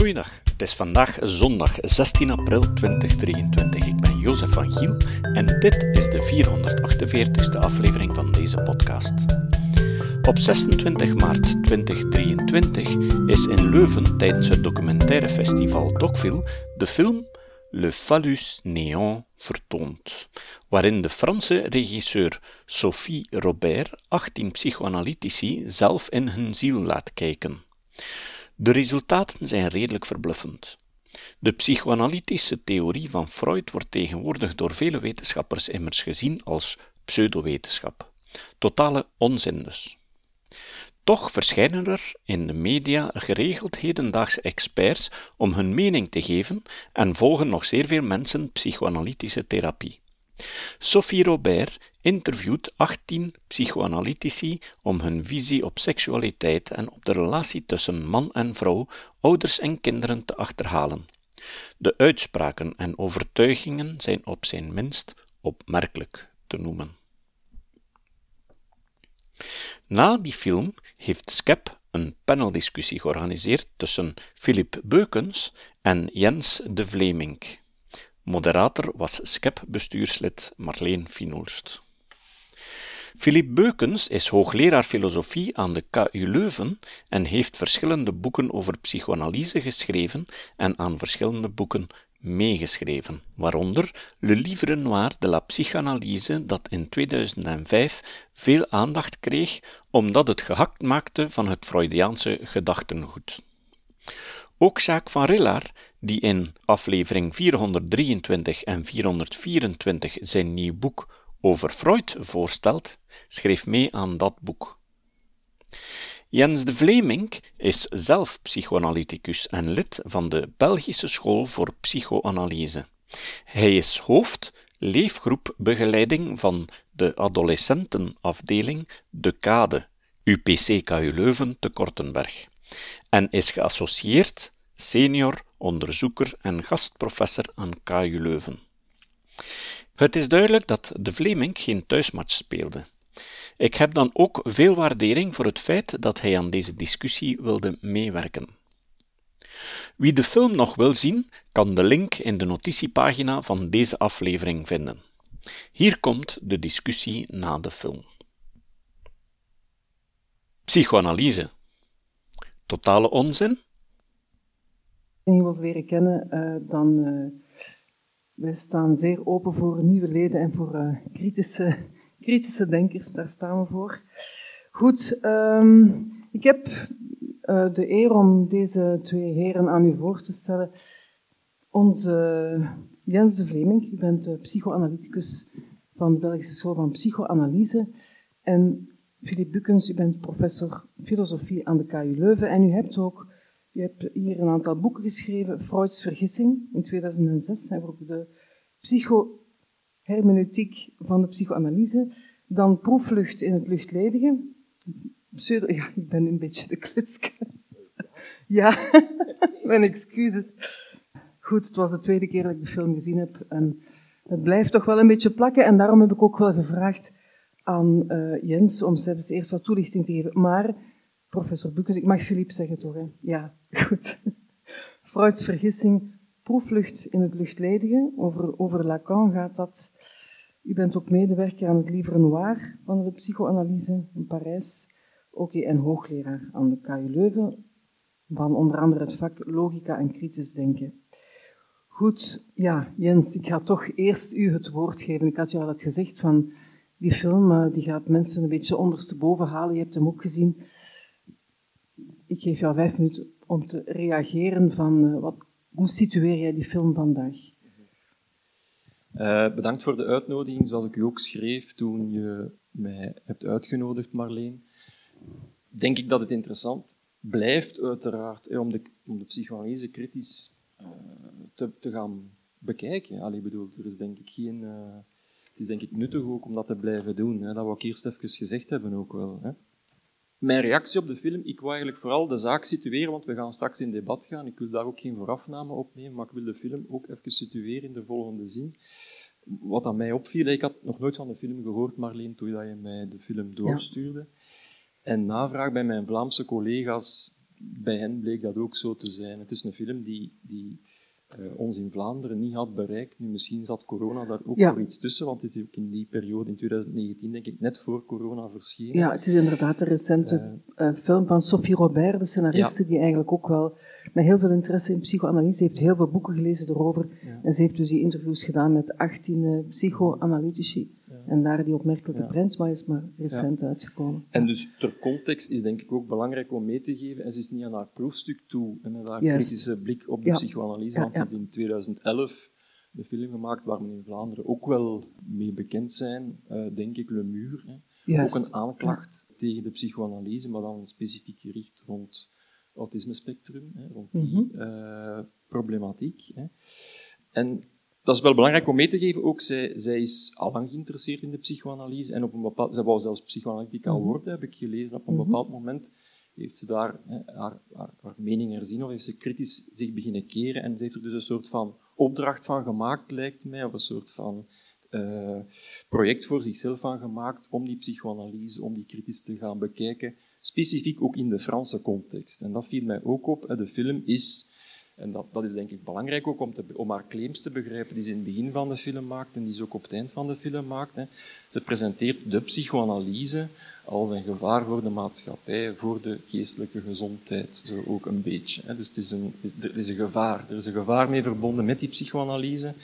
Goeiedag, het is vandaag zondag 16 april 2023. Ik ben Jozef van Giel en dit is de 448ste aflevering van deze podcast. Op 26 maart 2023 is in Leuven tijdens het documentaire festival Docfil de film Le Phallus Néant vertoond, waarin de Franse regisseur Sophie Robert 18 psychoanalytici zelf in hun ziel laat kijken. De resultaten zijn redelijk verbluffend. De psychoanalytische theorie van Freud wordt tegenwoordig door vele wetenschappers immers gezien als pseudowetenschap. Totale onzin dus. Toch verschijnen er in de media geregeld hedendaagse experts om hun mening te geven en volgen nog zeer veel mensen psychoanalytische therapie. Sophie Robert interviewt 18 psychoanalytici om hun visie op seksualiteit en op de relatie tussen man en vrouw, ouders en kinderen te achterhalen. De uitspraken en overtuigingen zijn op zijn minst opmerkelijk te noemen. Na die film heeft Skep een paneldiscussie georganiseerd tussen Philip Beukens en Jens de Vleming. Moderator was SCEP-bestuurslid Marleen Finoelst. Philippe Beukens is hoogleraar filosofie aan de KU Leuven en heeft verschillende boeken over psychoanalyse geschreven en aan verschillende boeken meegeschreven, waaronder Le Livre Noir de la Psychanalyse, dat in 2005 veel aandacht kreeg omdat het gehakt maakte van het Freudiaanse gedachtengoed. Ook Jacques van Rillard, die in aflevering 423 en 424 zijn nieuw boek over Freud voorstelt, schreef mee aan dat boek. Jens de Vleming is zelf psychoanalyticus en lid van de Belgische School voor Psychoanalyse. Hij is hoofd leefgroepbegeleiding van de adolescentenafdeling De Kade, UPC KU Leuven te Kortenberg en is geassocieerd senior onderzoeker en gastprofessor aan KU Leuven. Het is duidelijk dat de Vleming geen thuismatch speelde. Ik heb dan ook veel waardering voor het feit dat hij aan deze discussie wilde meewerken. Wie de film nog wil zien, kan de link in de notitiepagina van deze aflevering vinden. Hier komt de discussie na de film. Psychoanalyse totale onzin? Wilt leren kennen, uh, dan uh, wij staan zeer open voor nieuwe leden en voor uh, kritische, kritische denkers. Daar staan we voor. Goed, um, ik heb de eer om deze twee heren aan u voor te stellen. Onze Jens de Vleming, u bent psychoanalyticus van de Belgische School van Psychoanalyse. En Philippe Bukens, u bent professor filosofie aan de KU Leuven en u hebt ook u hebt hier een aantal boeken geschreven. Freuds Vergissing in 2006 hebben ook de psychohermeneutiek van de psychoanalyse. Dan Proeflucht in het luchtledige. Ja, ik ben een beetje de kluts. ja, mijn excuses. Goed, het was de tweede keer dat ik de film gezien heb en het blijft toch wel een beetje plakken en daarom heb ik ook wel gevraagd aan uh, Jens om zelfs eerst wat toelichting te geven. Maar, professor Bukes, ik mag Philippe zeggen toch? Hè? Ja, goed. Freuds vergissing, proeflucht in het luchtledige. Over, over Lacan gaat dat. U bent ook medewerker aan het Livre Noir van de psychoanalyse in Parijs. Ook en hoogleraar aan de KU Leuven van onder andere het vak logica en kritisch denken. Goed, ja, Jens, ik ga toch eerst u het woord geven. Ik had u al het gezegd van die film eh, die gaat mensen een beetje ondersteboven halen. Je hebt hem ook gezien. Ik geef jou vijf minuten om te reageren van uh, wat, hoe situeer jij die film vandaag? Uh, bedankt voor de uitnodiging, zoals ik u ook schreef toen je mij hebt uitgenodigd, Marleen. Denk ik dat het interessant blijft, uiteraard, om de, om de psychoanalyse kritisch te, te, gaan bekijken. Allee, bedoel, er is denk ik geen is denk ik nuttig ook om dat te blijven doen. Hè. Dat wou ik eerst even gezegd hebben ook wel. Hè. Mijn reactie op de film, ik wil eigenlijk vooral de zaak situeren, want we gaan straks in debat gaan. Ik wil daar ook geen voorafname opnemen, maar ik wil de film ook even situeren in de volgende zin. Wat aan mij opviel, ik had nog nooit van de film gehoord, Marleen, toen je mij de film doorstuurde. En navraag bij mijn Vlaamse collega's bij hen bleek dat ook zo te zijn. Het is een film die, die uh, ons in Vlaanderen niet had bereikt. Nu, misschien zat corona daar ook voor iets tussen, want het is ook in die periode, in 2019, denk ik, net voor corona verschenen. Ja, het is inderdaad een recente uh, film van Sophie Robert, de scenariste, die eigenlijk ook wel met heel veel interesse in psychoanalyse heeft heel veel boeken gelezen erover. En ze heeft dus die interviews gedaan met 18 uh, psychoanalytici. En daar die opmerkelijke print, maar is maar recent uitgekomen. En dus ter context is denk ik ook belangrijk om mee te geven, en ze is niet aan haar proefstuk toe, en met haar kritische blik op de psychoanalyse, want ze heeft in 2011 de film gemaakt waar we in Vlaanderen ook wel mee bekend zijn, uh, denk ik, Le Mur. Hè. Ook een aanklacht tegen de psychoanalyse, maar dan specifiek gericht rond autisme-spectrum, rond die mm -hmm. problematiek. Hè. En dat is wel belangrijk om mee te geven. Ook zij, zij is al lang geïnteresseerd in de psychoanalyse. En op een bepaald, zij wou zelfs psychoanalytica mhm. worden, heb ik gelezen. Op een mhm. bepaald moment heeft ze daar hè, haar, haar, haar, mening herzien, of heeft ze kritisch zich beginnen keren. En ze heeft er dus een soort van opdracht van gemaakt, lijkt mij, of een soort van uh, project voor zichzelf van gemaakt om die psychoanalyse, om die kritisch te gaan bekijken. Specifiek ook in de Franse context. En dat viel mij ook op. De film is en dat, dat is denk ik belangrijk ook om, om haar claims te begrijpen die ze in het begin van de film maakt en die ze ook op het eind van de film maakt. Ze presenteert de psychoanalyse als een gevaar voor de maatschappij, voor de geestelijke gezondheid, zo ook een beetje. Hè. Dus het is een, er is een gevaar. Er is een gevaar mee verbonden met die psychoanalyse.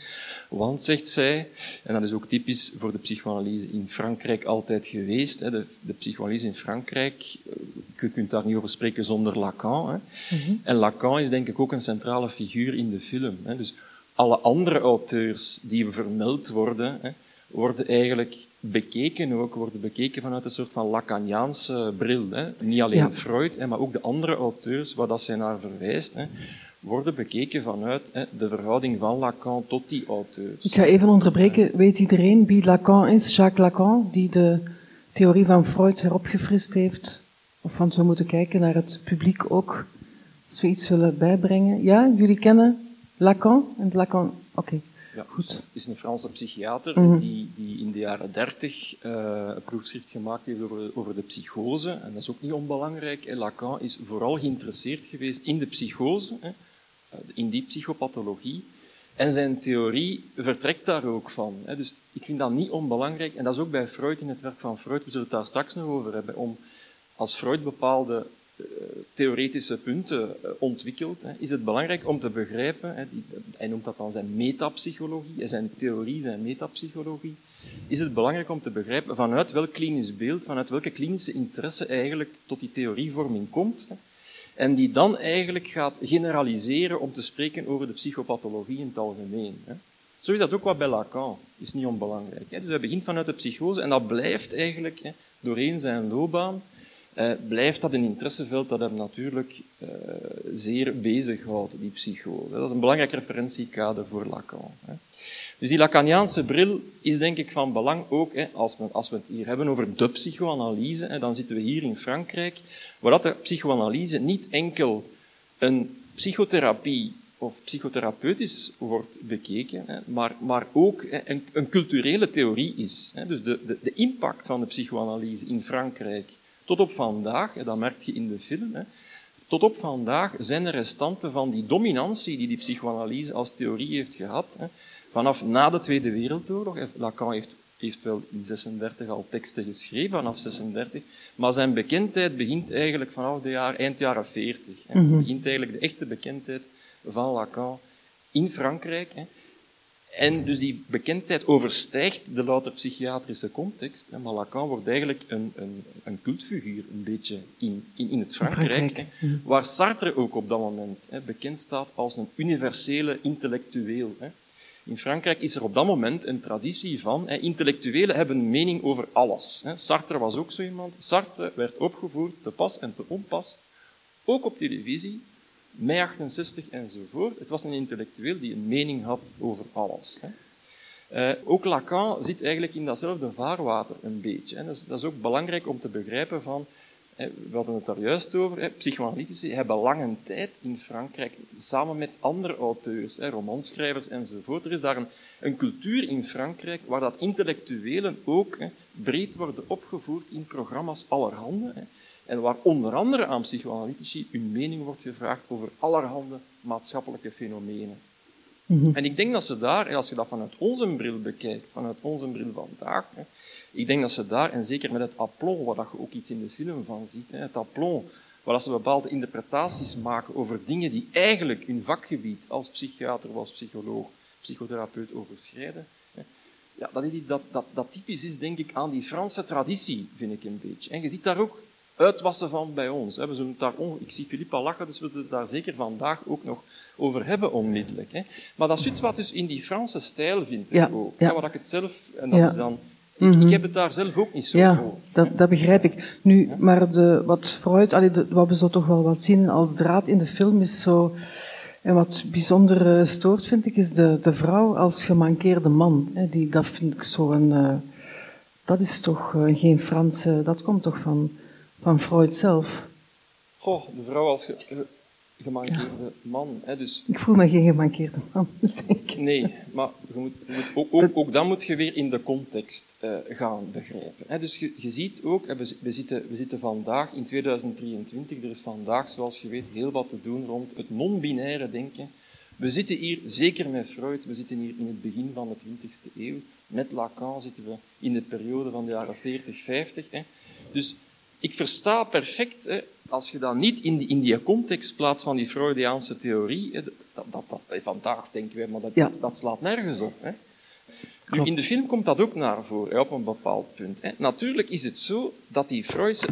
Want, zegt zij, en dat is ook typisch voor de psychoanalyse in Frankrijk altijd geweest, hè, de, de psychoanalyse in Frankrijk, eh, je kunt daar niet over spreken zonder Lacan. Hè. Mhm. En Lacan is denk ik ook een centrale figuur in de film. Hè. Dus alle andere auteurs die vermeld worden, hè, worden eigenlijk bekeken ook, worden bekeken vanuit een soort van Lacaniaanse bril. Hè. Niet alleen Freud, hè, maar ook de andere auteurs waar dat zij naar verwijst, hè, worden bekeken vanuit hè, de verhouding van Lacan tot die auteurs. Ik ga even onderbreken. Weet iedereen wie Lacan is? Jacques Lacan, die de theorie van Freud heropgefrist heeft? Of want we moeten kijken naar het publiek ook, als we iets willen bijbrengen. Ja, jullie kennen Lacan? En Lacan, oké. Ja, goed. is een Franse psychiater mhm. die, die in de jaren dertig uh, een proefschrift gemaakt heeft over, over de psychose. En dat is ook niet onbelangrijk. Lacan is vooral geïnteresseerd geweest in de psychose, hè, eh, in die psychopathologie. En zijn theorie vertrekt daar ook van. Hè. Dus ik vind dat niet onbelangrijk. En dat is ook bij Freud in het werk van Freud. We zullen het daar straks nog over hebben. Om, als Freud bepaalde theoretische punten ontwikkelt, hè, is het belangrijk om te begrijpen, hij noemt dat dan zijn metapsychologie, zijn theorie, zijn metapsychologie, is het belangrijk om te begrijpen vanuit welk klinisch beeld, vanuit welke klinische interesse eigenlijk tot die theorievorming komt. En die dan eigenlijk gaat generaliseren om te spreken over de psychopathologie in het algemeen. Zo is dat ook wat bij Lacan, is niet onbelangrijk. Dus hij begint vanuit de psychose en dat blijft eigenlijk doorheen zijn loopbaan uh, blijft dat een interesseveld dat hem natuurlijk uh, zeer bezighoudt, die psychose. Dat is een belangrijk referentiekader voor Lacan. Hè. Dus die Lacaniaanse bril is denk ik van belang ook, hè, als, we, als we het hier hebben over de psychoanalyse, hè, dan zitten we hier in Frankrijk, waar dat de psychoanalyse niet enkel een psychotherapie of psychotherapeutisch wordt bekeken, hè, maar, maar ook een, een, culturele theorie is. Dus de, de, de impact van de psychoanalyse in Frankrijk tot op vandaag, dat merk je in de film, hè, tot op vandaag zijn er restanten van die dominantie die die psychoanalyse als theorie heeft gehad. Hè, vanaf na de Tweede Wereldoorlog. Lacan heeft, heeft wel in 36 al teksten geschreven, vanaf 36. Maar zijn bekendheid begint eigenlijk vanaf de jaar, eind jaren 40. Hè. Mm Begint eigenlijk de echte bekendheid van Lacan in Frankrijk. Hè. En dus die bekendheid overstijgt de louter psychiatrische context. Maar Lacan wordt eigenlijk een, een, een cultfiguur, een beetje in, in, in het Frankrijk, Hè, waar Sartre ook op dat moment hè, bekend staat als een universele intellectueel. Hè. In Frankrijk is er op dat moment een traditie van hè, intellectuelen hebben een mening over alles. Hè. Sartre was ook zo iemand. Sartre werd opgevoerd te pas en te onpas, ook op televisie, mei 68 enzovoort. Het was een intellectueel die een mening had over alles. Hè. Uh, ook Lacan zit eigenlijk in datzelfde vaarwater een beetje. Hè. Dat, is, dat, is, ook belangrijk om te begrijpen van, hè, we hadden het daar juist over, hè, psychoanalytici hebben lange tijd in Frankrijk, samen met andere auteurs, hè, romanschrijvers enzovoort, er is daar een, een, cultuur in Frankrijk waar dat intellectuelen ook breed worden opgevoerd in programma's allerhande. En waar onder andere aan psychoanalytici hun mening wordt gevraagd over allerhande maatschappelijke fenomenen. Mhm. En ik denk dat ze daar, en als je dat vanuit onze bril bekijkt, vanuit onze bril vandaag, hè, ik denk dat ze daar, en zeker met het aplomb, waar je ook iets in de film van ziet, hè, het aplomb, waar ze bepaalde interpretaties maken over dingen die eigenlijk hun vakgebied als psychiater of als psycholoog, psychotherapeut overschrijden, ja, dat is iets dat, dat, dat typisch is, denk ik, aan die Franse traditie, vind ik een beetje. En je ziet daar ook uitwassen van bij ons. We zullen het daar on... Ik zie Filip al lachen, dus we zullen het daar zeker vandaag ook nog over hebben onmiddellijk. Hè. Maar dat is iets wat dus in die Franse stijl vind ik Ja, ook. ja. Wat ik het zelf... En dat Ja. is dan... Ik, Mhm. ik heb het daar zelf ook niet zo Ja, voor. dat, dat begrijp ik. Nu, maar de, wat Freud, allee, de, wat we zo toch wel wat zien als draad in de film is zo... En wat bijzonder eh, stoort, vind ik, is de, de vrouw als gemankeerde man. Hè, die, dat vind ik zo een... eh, dat is toch eh, geen Franse... Dat komt toch van, van Freud zelf. Goh, de vrouw als ge- ge- gemankeerde man. Hè, dus Ik voel me geen gemankeerde man, denk ik. Nee, maar je moet, je moet ook, ook, ook dan moet je weer in de context eh, gaan begrijpen. Hè, dus je, je ziet ook, hè, we, zi- we, zitten, we zitten vandaag in 2023, er is vandaag, zoals je weet, heel wat te doen rond het non-binaire denken. We zitten hier, zeker met Freud, we zitten hier in het begin van de 20e eeuw. Met Lacan zitten we in de periode van de jaren 40, 50. Hè. Dus ik versta perfect, hè, als je dat niet in die, in die context plaatst van die Freudiaanse theorie, hè, dat, dat, dat, vandaag denken wij, maar dat, Ja. dat, slaat nergens op. Hè. Nu, in de film komt dat ook naar voren, op een bepaald punt. Hè. Natuurlijk is het zo dat die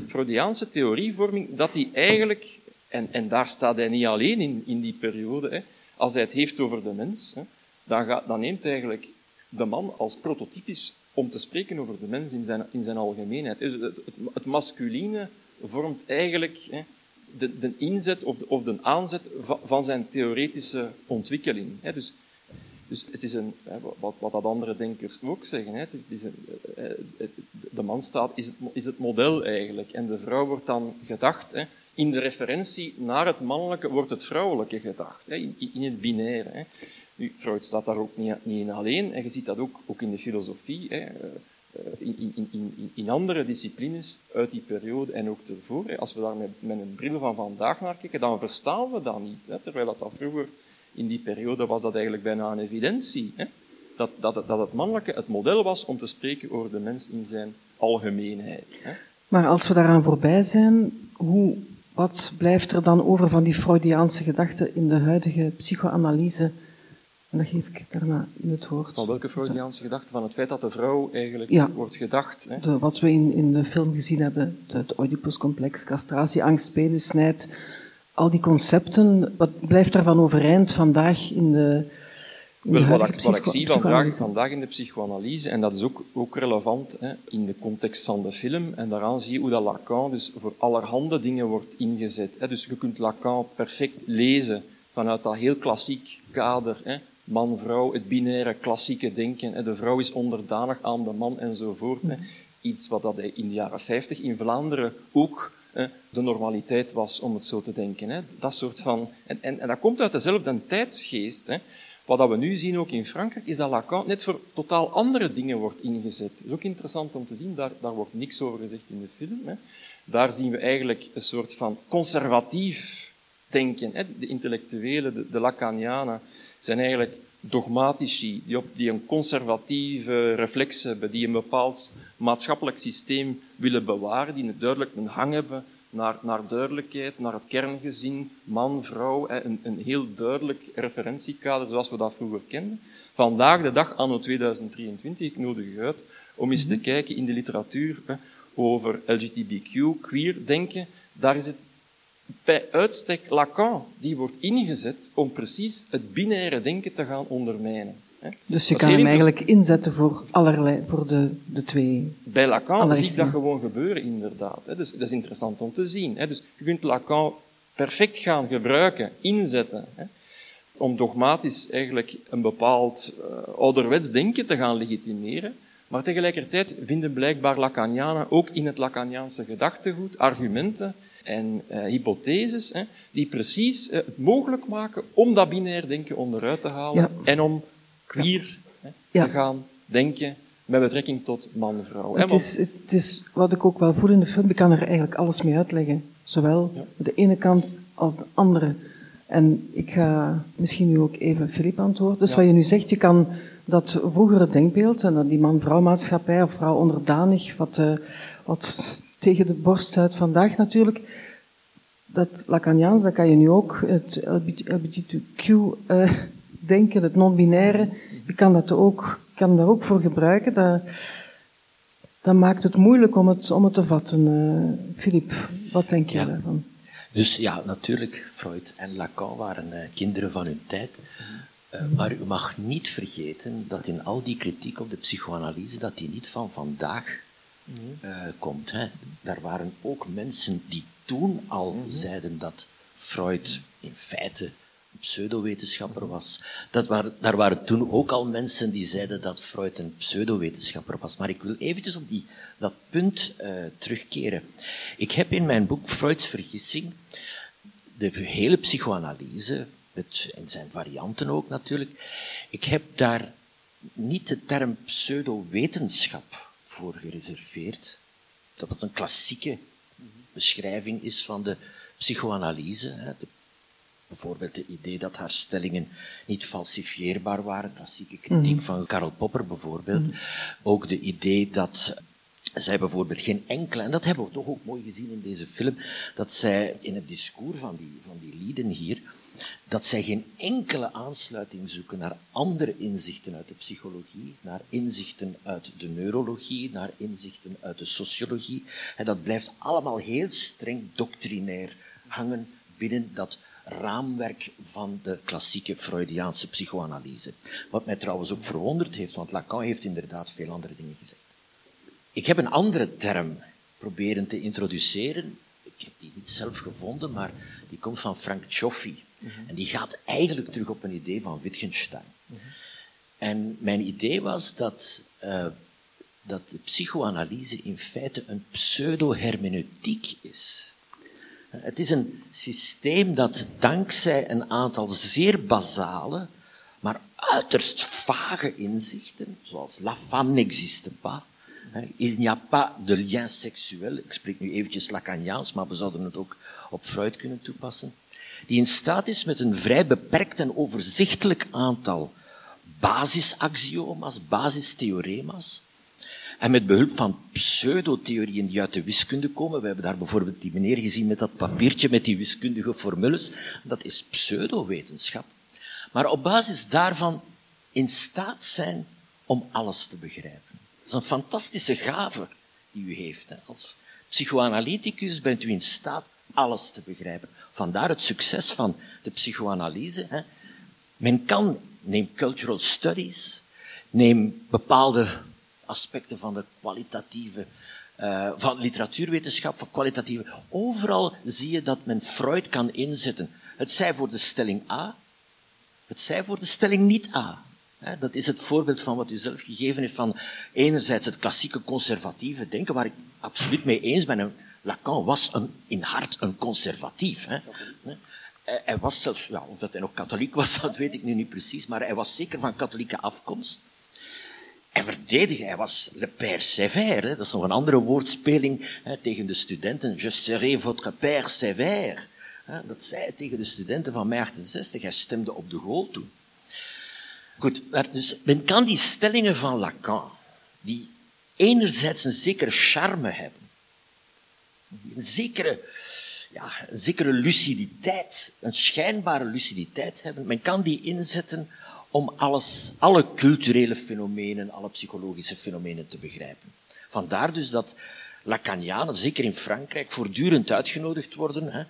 Freudiaanse theorievorming, dat die eigenlijk, en, en daar staat hij niet alleen in, in die periode, hè, als hij het heeft over de mens, hè, dan, gaat, dan neemt eigenlijk de man als prototypisch om te spreken over de mens in zijn, in zijn algemeenheid. Dus Het, het, het masculine vormt eigenlijk hè, de, de inzet of de, of de aanzet van, zijn theoretische ontwikkeling. Hè. Dus, dus het is een, wat, wat andere denkers ook zeggen, hè, het is, het een, eh, eh, de man staat, is, het, is het model eigenlijk. En de vrouw wordt dan gedacht, hè, in de referentie naar het mannelijke wordt het vrouwelijke gedacht, hè, in, in het binaire. Hè. Nu, Freud staat daar ook niet, niet in alleen, en je ziet dat ook, ook in de filosofie, hè, eh, in, in, in, in, andere disciplines uit die periode en ook ervoor. Hè. Als we daar met, met een bril van vandaag naar kijken, dan verstaan we dat niet. Hè, terwijl dat, dat vroeger, in die periode, was dat eigenlijk bijna een evidentie. Hè, dat, dat, dat het mannelijke het model was om te spreken over de mens in zijn algemeenheid. Hè. Maar als we daaraan voorbij zijn, hoe, wat blijft er dan over van die Freudiaanse gedachten in de huidige psychoanalyse? En dan geef ik daarna u het woord. Van welke Freudiaanse gedachte? Van het feit dat de vrouw eigenlijk Ja. wordt gedacht. Hè. De, wat we in, in de film gezien hebben, het Oedipuscomplex, castratie, angst, al die concepten, wat blijft daarvan overeind vandaag in de, in de Wel, wat, ik, wat ik psycho- zie vandaag, vandaag in de psychoanalyse, en dat is ook, ook relevant hè, in de context van de film, en daaraan zie je hoe dat Lacan dus voor allerhande dingen wordt ingezet. Hè. Dus je kunt Lacan perfect lezen vanuit dat heel klassiek kader. Hè. Man, vrouw, het binaire klassieke denken. Hè. De vrouw is onderdanig aan de man enzovoort. Hè. Iets wat dat in de jaren 50 in Vlaanderen ook de normaliteit was, om het zo te denken. Hè. Dat soort van... En, en, en dat komt uit dezelfde tijdsgeest. Hè. Wat dat we nu zien ook in Frankrijk, is dat Lacan net voor totaal andere dingen wordt ingezet. Dat is ook interessant om te zien, daar, daar wordt niks over gezegd in de film. Hè. Daar zien we eigenlijk een soort van conservatief denken. Hè. De intellectuelen, de, de Lacanianen, zijn eigenlijk dogmatici, die, op, die een conservatieve reflex hebben, die een bepaald maatschappelijk systeem willen bewaren, die duidelijk een hang hebben naar, naar duidelijkheid, naar het kerngezin, man, vrouw, een, een heel duidelijk referentiekader zoals we dat vroeger kenden. Vandaag de dag, anno 2023, ik nodig u uit om eens te kijken in de literatuur hè, over LGBTQ, queer denken. Daar is het bij uitstek Lacan, die wordt ingezet om precies het binaire denken te gaan ondermijnen. Dus je kan hem eigenlijk inzetten voor allerlei, voor de, de twee. Bij Lacan zie ik dat gewoon gebeuren, inderdaad. Dus dat is interessant om te zien. Dus je kunt Lacan perfect gaan gebruiken, inzetten, om dogmatisch eigenlijk een bepaald eh, ouderwets denken te gaan legitimeren. Maar tegelijkertijd vinden blijkbaar Lacanianen ook in het Lacaniaanse gedachtegoed argumenten en eh, hypotheses hè, die precies eh, het mogelijk maken om dat binair denken onderuit te halen Ja. en om queer hè, Ja. te gaan denken met betrekking tot man-vrouw. Het is, het is wat ik ook wel voel in de film, ik kan er eigenlijk alles mee uitleggen. Zowel de ene kant als de andere. En ik ga misschien nu ook even Filip antwoorden. Dus wat je nu zegt, je kan dat vroegere denkbeeld, en dat die man-vrouw maatschappij of vrouw onderdanig, wat, uh, wat tegen de borst uit vandaag natuurlijk, dat Lacaniaans, dat kan je nu ook, het LGBTQ-denken, uh, het non-binaire, je kan dat ook, kan daar ook voor gebruiken. Dat, dat maakt het moeilijk om het, om het te vatten. Filip, uh, wat denk je daarvan? Dus ja, natuurlijk, Freud en Lacan waren uh, kinderen van hun tijd. Uh, maar u mag niet vergeten dat in al die kritiek op de psychoanalyse, dat die niet van vandaag uh, komt. Hè. Daar waren ook mensen die toen al mm -hmm. zeiden dat Freud in feite een pseudowetenschapper was. Dat waren, daar waren toen ook al mensen die zeiden dat Freud een pseudowetenschapper was. Maar ik wil eventjes op die, dat punt uh, terugkeren. Ik heb in mijn boek Freuds Vergissing de hele psychoanalyse, het, en zijn varianten ook natuurlijk, ik heb daar niet de term pseudowetenschap voor gereserveerd. Dat het een klassieke beschrijving is van de psychoanalyse. Hè. De, bijvoorbeeld het idee dat haar stellingen niet falsifieerbaar waren, klassieke kritiek mm. van Karl Popper bijvoorbeeld. Mm. Ook de idee dat zij bijvoorbeeld geen enkele, en dat hebben we toch ook mooi gezien in deze film, dat zij in het discours van die, van die lieden hier, dat zij geen enkele aansluiting zoeken naar andere inzichten uit de psychologie, naar inzichten uit de neurologie, naar inzichten uit de sociologie. En dat blijft allemaal heel streng doctrinair hangen binnen dat raamwerk van de klassieke Freudiaanse psychoanalyse. Wat mij trouwens ook verwonderd heeft, want Lacan heeft inderdaad veel andere dingen gezegd. Ik heb een andere term proberen te introduceren. Ik heb die niet zelf gevonden, maar die komt van Frank Cioffi. -hmm. En die gaat eigenlijk terug op een idee van Wittgenstein. Mm -hmm. En mijn idee was dat, uh, dat de psychoanalyse in feite een pseudo-hermeneutiek is. Het is een systeem dat dankzij een aantal zeer basale, maar uiterst vage inzichten, zoals la femme n'existe pas, Il n'y a pas de lien seksueel. Ik spreek nu eventjes Lacaniaans, maar we zouden het ook op Freud kunnen toepassen. Die in staat is met een vrij beperkt en overzichtelijk aantal basisaxioma's, basistheorema's, en met behulp van pseudotheorieën die uit de wiskunde komen. We hebben daar bijvoorbeeld die meneer gezien met dat papiertje met die wiskundige formules. Dat is pseudowetenschap. Maar op basis daarvan in staat zijn om alles te begrijpen. Dat is een fantastische gave die u heeft. Als psychoanalyticus bent u in staat alles te begrijpen. Vandaar het succes van de psychoanalyse. Hè. Men kan, neem cultural studies, neem bepaalde aspecten van de kwalitatieve, uh, van literatuurwetenschap, van kwalitatieve. Overal zie je dat men Freud kan inzetten. Het zij voor de stelling A, het zij voor de stelling niet A. Dat is het voorbeeld van wat u zelf gegeven heeft van enerzijds het klassieke conservatieve denken, waar ik absoluut mee eens ben. Lacan was een, in hart een conservatief. Hè. Hij was zelfs, ja, of dat hij nog katholiek was, dat weet ik nu niet precies, maar hij was zeker van katholieke afkomst. Hij verdedigde, hij was le père sévère, dat is nog een andere woordspeling hè, tegen de studenten. Je serai votre père sévère. Hè. Dat zei hij tegen de studenten van mei 68. Hij stemde op de goal toe. Goed, dus men kan die stellingen van Lacan, die enerzijds een zekere charme hebben, een zekere, ja, een zekere luciditeit, een schijnbare luciditeit hebben, men kan die inzetten om alles, alle culturele fenomenen, alle psychologische fenomenen te begrijpen. Vandaar dus dat Lacanianen, zeker in Frankrijk, voortdurend uitgenodigd worden. Hè.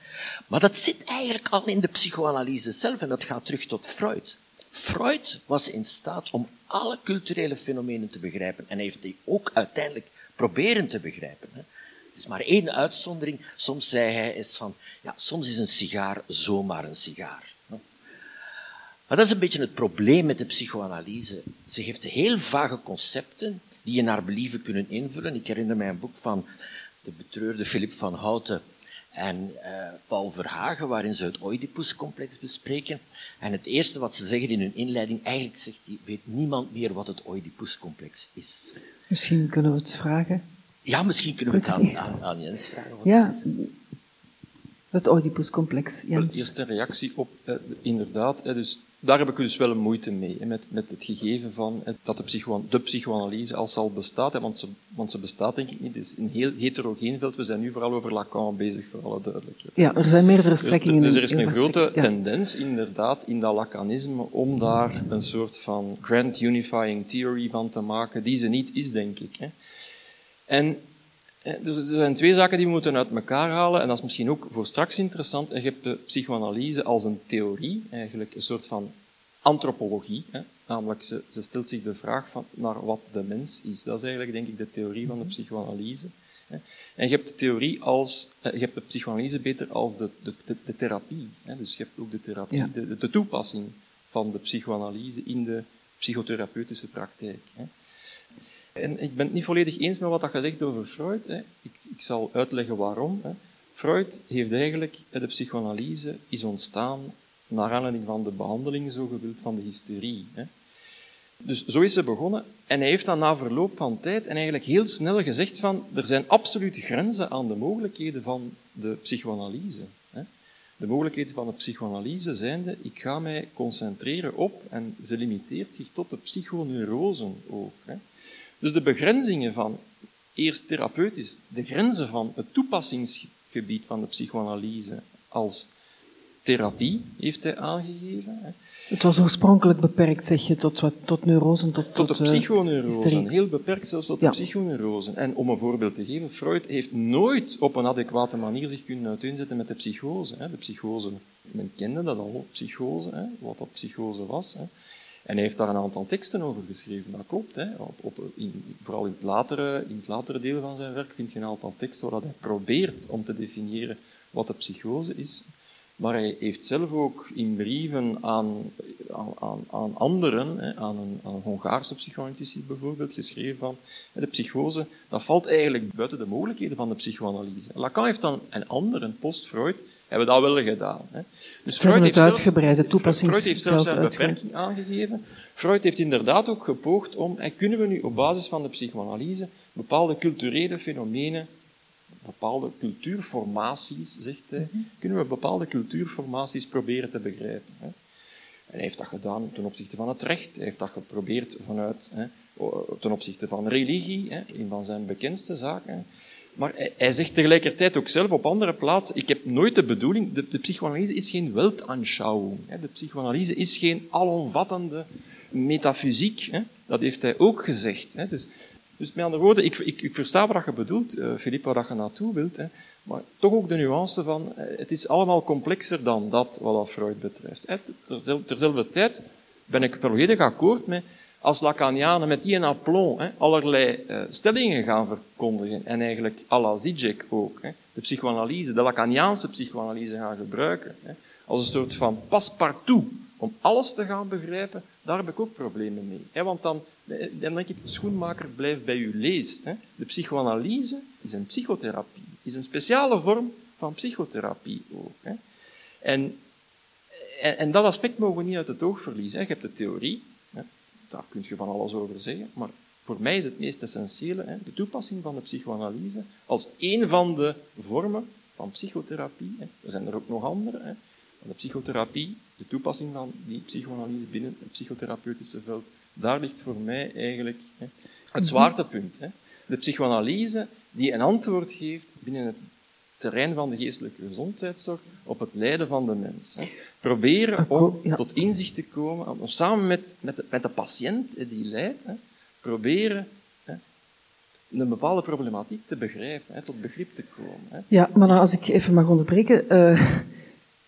Maar dat zit eigenlijk al in de psychoanalyse zelf en dat gaat terug tot Freud. Freud was in staat om alle culturele fenomenen te begrijpen en heeft die ook uiteindelijk proberen te begrijpen. Is maar één uitzondering. Soms zei hij is van, ja, soms is een sigaar zomaar een sigaar. Maar dat is een beetje het probleem met de psychoanalyse. Ze heeft heel vage concepten die je naar believen kunnen invullen. Ik herinner mij een boek van de betreurde Philip van Houten en uh, Paul Verhagen, waarin ze het Oedipuscomplex bespreken. En het eerste wat ze zeggen in hun inleiding, eigenlijk zegt hij, weet niemand meer wat het Oedipuscomplex is. Misschien kunnen we het vragen. Ja, misschien kunnen we het aan, aan, aan Jens vragen. Wat ja, het is. het Oedipuscomplex, Jens. Eerst een reactie op, eh, inderdaad, eh, dus daar heb ik dus wel een moeite mee, hè, met, met het gegeven van eh, dat de, psycho de psychoanalyse als al bestaat, hè, want, ze, want ze bestaat denk ik niet, het is een heel heterogeen veld. We zijn nu vooral over Lacan bezig, voor alle duidelijkheid. Ja, er zijn meerdere strekkingen. Dus, dus er is een grote ja. tendens, inderdaad, in dat Lacanisme om daar een soort van grand unifying theory van te maken, die ze niet is, denk ik. Hè. En eh, dus er zijn twee zaken die we moeten uit elkaar halen, en dat is misschien ook voor straks interessant. Je hebt de psychoanalyse als een theorie, eigenlijk een soort van antropologie. Hè? Namelijk, ze, ze stelt zich de vraag van naar wat de mens is. Dat is eigenlijk, denk ik, de theorie van de psychoanalyse. Hè? En je hebt de theorie als, eh, je hebt de psychoanalyse beter als de, de, de, de therapie. Hè? Dus je hebt ook de therapie, Ja. de, de toepassing van de psychoanalyse in de psychotherapeutische praktijk. Hè? En ik ben het niet volledig eens met wat dat je zegt over Freud. Hè. Ik, ik zal uitleggen waarom. Hè. Freud heeft eigenlijk, de psychoanalyse is ontstaan naar aanleiding van de behandeling, zo gewild, van de hysterie. Hè. Dus zo is ze begonnen. En hij heeft dan na verloop van tijd en eigenlijk heel snel gezegd van er zijn absolute grenzen aan de mogelijkheden van de psychoanalyse. Hè. De mogelijkheden van de psychoanalyse zijnde, ik ga mij concentreren op, en ze limiteert zich tot de psychoneurosen ook. Hè. Dus de begrenzingen van, eerst therapeutisch, de grenzen van het toepassingsgebied van de psychoanalyse als therapie, heeft hij aangegeven. Het was oorspronkelijk beperkt, zeg je, tot, wat, tot neurosen, tot, Tot de eh, psychoneurosen, heel beperkt zelfs tot Ja. de psychoneurosen. En om een voorbeeld te geven, Freud heeft nooit op een adequate manier zich kunnen uiteenzetten met de psychose. De psychose, men kende dat al, psychose, wat dat psychose was. En hij heeft daar een aantal teksten over geschreven, dat klopt. Hè. Op, op, vooral in het, latere, in het latere deel van zijn werk vind je een aantal teksten waar hij probeert om te definiëren wat de psychose is. Maar hij heeft zelf ook in brieven aan, aan, aan, anderen, hè, aan, een, aan een Hongaarse psychoanalytici bijvoorbeeld, geschreven van de psychose, dat valt eigenlijk buiten de mogelijkheden van de psychoanalyse. Lacan heeft dan, en anderen, post-Freud, hebben dat wel gedaan. Hè. Dus hebben het zelf- Freud heeft zelfs zijn beperking aangegeven. Freud heeft inderdaad ook gepoogd om, en kunnen we nu op basis van de psychoanalyse bepaalde culturele fenomenen bepaalde cultuurformaties, zegt hij, kunnen we bepaalde cultuurformaties proberen te begrijpen. Hè. En hij heeft dat gedaan ten opzichte van het recht, hij heeft dat geprobeerd vanuit, hè, ten opzichte van religie, hè, een van zijn bekendste zaken. Maar hij, zegt tegelijkertijd ook zelf op andere plaatsen, ik heb nooit de bedoeling, de, psychoanalyse is geen Weltanschauung. Hè. De psychoanalyse is geen alomvattende metafysiek. Hè. Dat heeft hij ook gezegd. Hè. Dus, dus met andere woorden, ik, ik, ik versta wat je bedoelt, eh Philippe, waar je naartoe wilt. Hè. Maar toch ook de nuance van, eh, het is allemaal complexer dan dat wat Freud betreft. Terzelfde tijd ben ik volledig akkoord met, als Lacanianen met die en aplomb hè, allerlei eh, stellingen gaan verkondigen, en eigenlijk à Zizek ook, hè, de psychoanalyse, de Lacaniaanse psychoanalyse gaan gebruiken, hè, als een soort van passepartout om alles te gaan begrijpen, daar heb ik ook problemen mee. Hè, want dan, eh, dan denk ik, schoenmaker blijft bij u leest. Hè. De psychoanalyse is een psychotherapie, is een speciale vorm van psychotherapie ook. Hè. En, en, en dat aspect mogen we niet uit het oog verliezen. hè. Je hebt de theorie, daar kun je van alles over zeggen, maar voor mij is het meest essentiële hè, de toepassing van de psychoanalyse als één van de vormen van psychotherapie. Hè. Er zijn er ook nog andere. Hè. De psychotherapie, de toepassing van die psychoanalyse binnen het psychotherapeutische veld, daar ligt voor mij eigenlijk hè, het zwaartepunt. Hè. De psychoanalyse die een antwoord geeft binnen het terrein van de geestelijke gezondheidszorg op het lijden van de mens. Hè. Proberen om tot inzicht te komen, om samen met, met, de, met de patiënt die lijdt, hè, proberen hè, een bepaalde problematiek te begrijpen, hè, tot begrip te komen. Hè. Ja, maar nou, als ik even mag onderbreken, eh,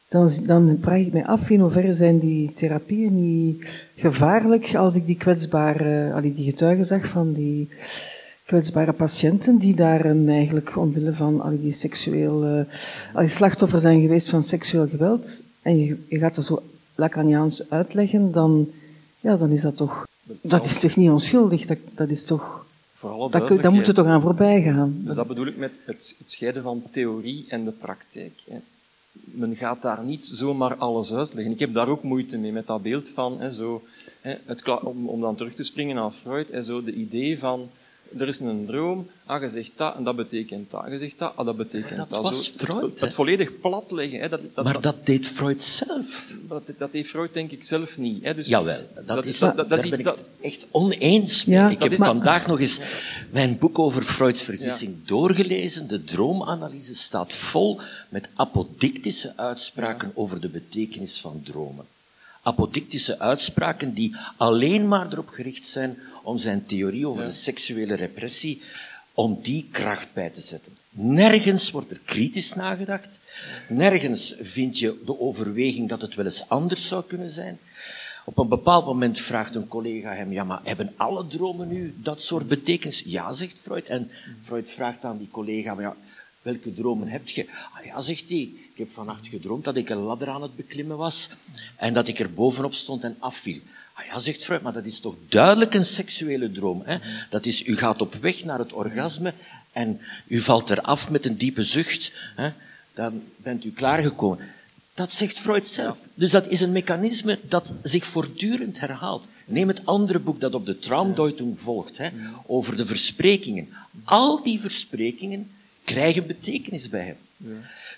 dan, dan vraag ik mij af in hoeverre zijn die therapieën niet gevaarlijk als ik die kwetsbare, die getuigen zag van die kwetsbare patiënten die daar een, eigenlijk omwille van allee, die seksueel, eh, allee, slachtoffer zijn geweest van seksueel geweld en je, je gaat dat zo Lacaniaans uitleggen, dan, ja, dan is dat toch, dat is toch niet onschuldig, dat, dat is toch Dat, daar moet je toch aan voorbij gaan. Dus dat bedoel ik met het, het scheiden van theorie en de praktijk. Hè. Men gaat daar niet zomaar alles uitleggen. Ik heb daar ook moeite mee, met dat beeld van, hè, zo, hè, het, om, om dan terug te springen naar Freud, hè, zo de idee van, er is een droom, ah, je zegt dat en dat betekent dat. Je zegt dat, ah, dat betekent Dat dat. was Zo, Freud, het, hè. het volledig platleggen. Hè, dat, dat, Maar dat deed Freud zelf. dat, dat heeft Freud denk ik zelf niet. Hè. Dus Jawel, dat, is, dat, daar is ben iets ik dat... het echt oneens mee. Ja, ik dat heb is- vandaag nog eens mijn boek over Freuds vergissing doorgelezen. De droomanalyse staat vol met apodictische uitspraken over de betekenis van dromen. Apodictische uitspraken die alleen maar erop gericht zijn om zijn theorie over de seksuele repressie, om die kracht bij te zetten. Nergens wordt er kritisch nagedacht. Nergens vind je de overweging dat het wel eens anders zou kunnen zijn. Op een bepaald moment vraagt een collega hem, ja, maar hebben alle dromen nu dat soort betekenis? Ja, zegt Freud. En Freud vraagt aan die collega, maar ja, welke dromen heb je? Ah ja, zegt hij, ik heb vannacht gedroomd dat ik een ladder aan het beklimmen was en dat ik er bovenop stond en afviel. Ah ja, zegt Freud, maar dat is toch duidelijk een seksuele droom. Hè? Dat is, u gaat op weg naar het orgasme en u valt eraf met een diepe zucht. Hè? Dan bent u klaargekomen. Dat zegt Freud zelf. Dus dat is een mechanisme dat zich voortdurend herhaalt. Neem het andere boek dat op de Traumdeutung volgt, hè, over de versprekingen. Al die versprekingen krijgen betekenis bij hem.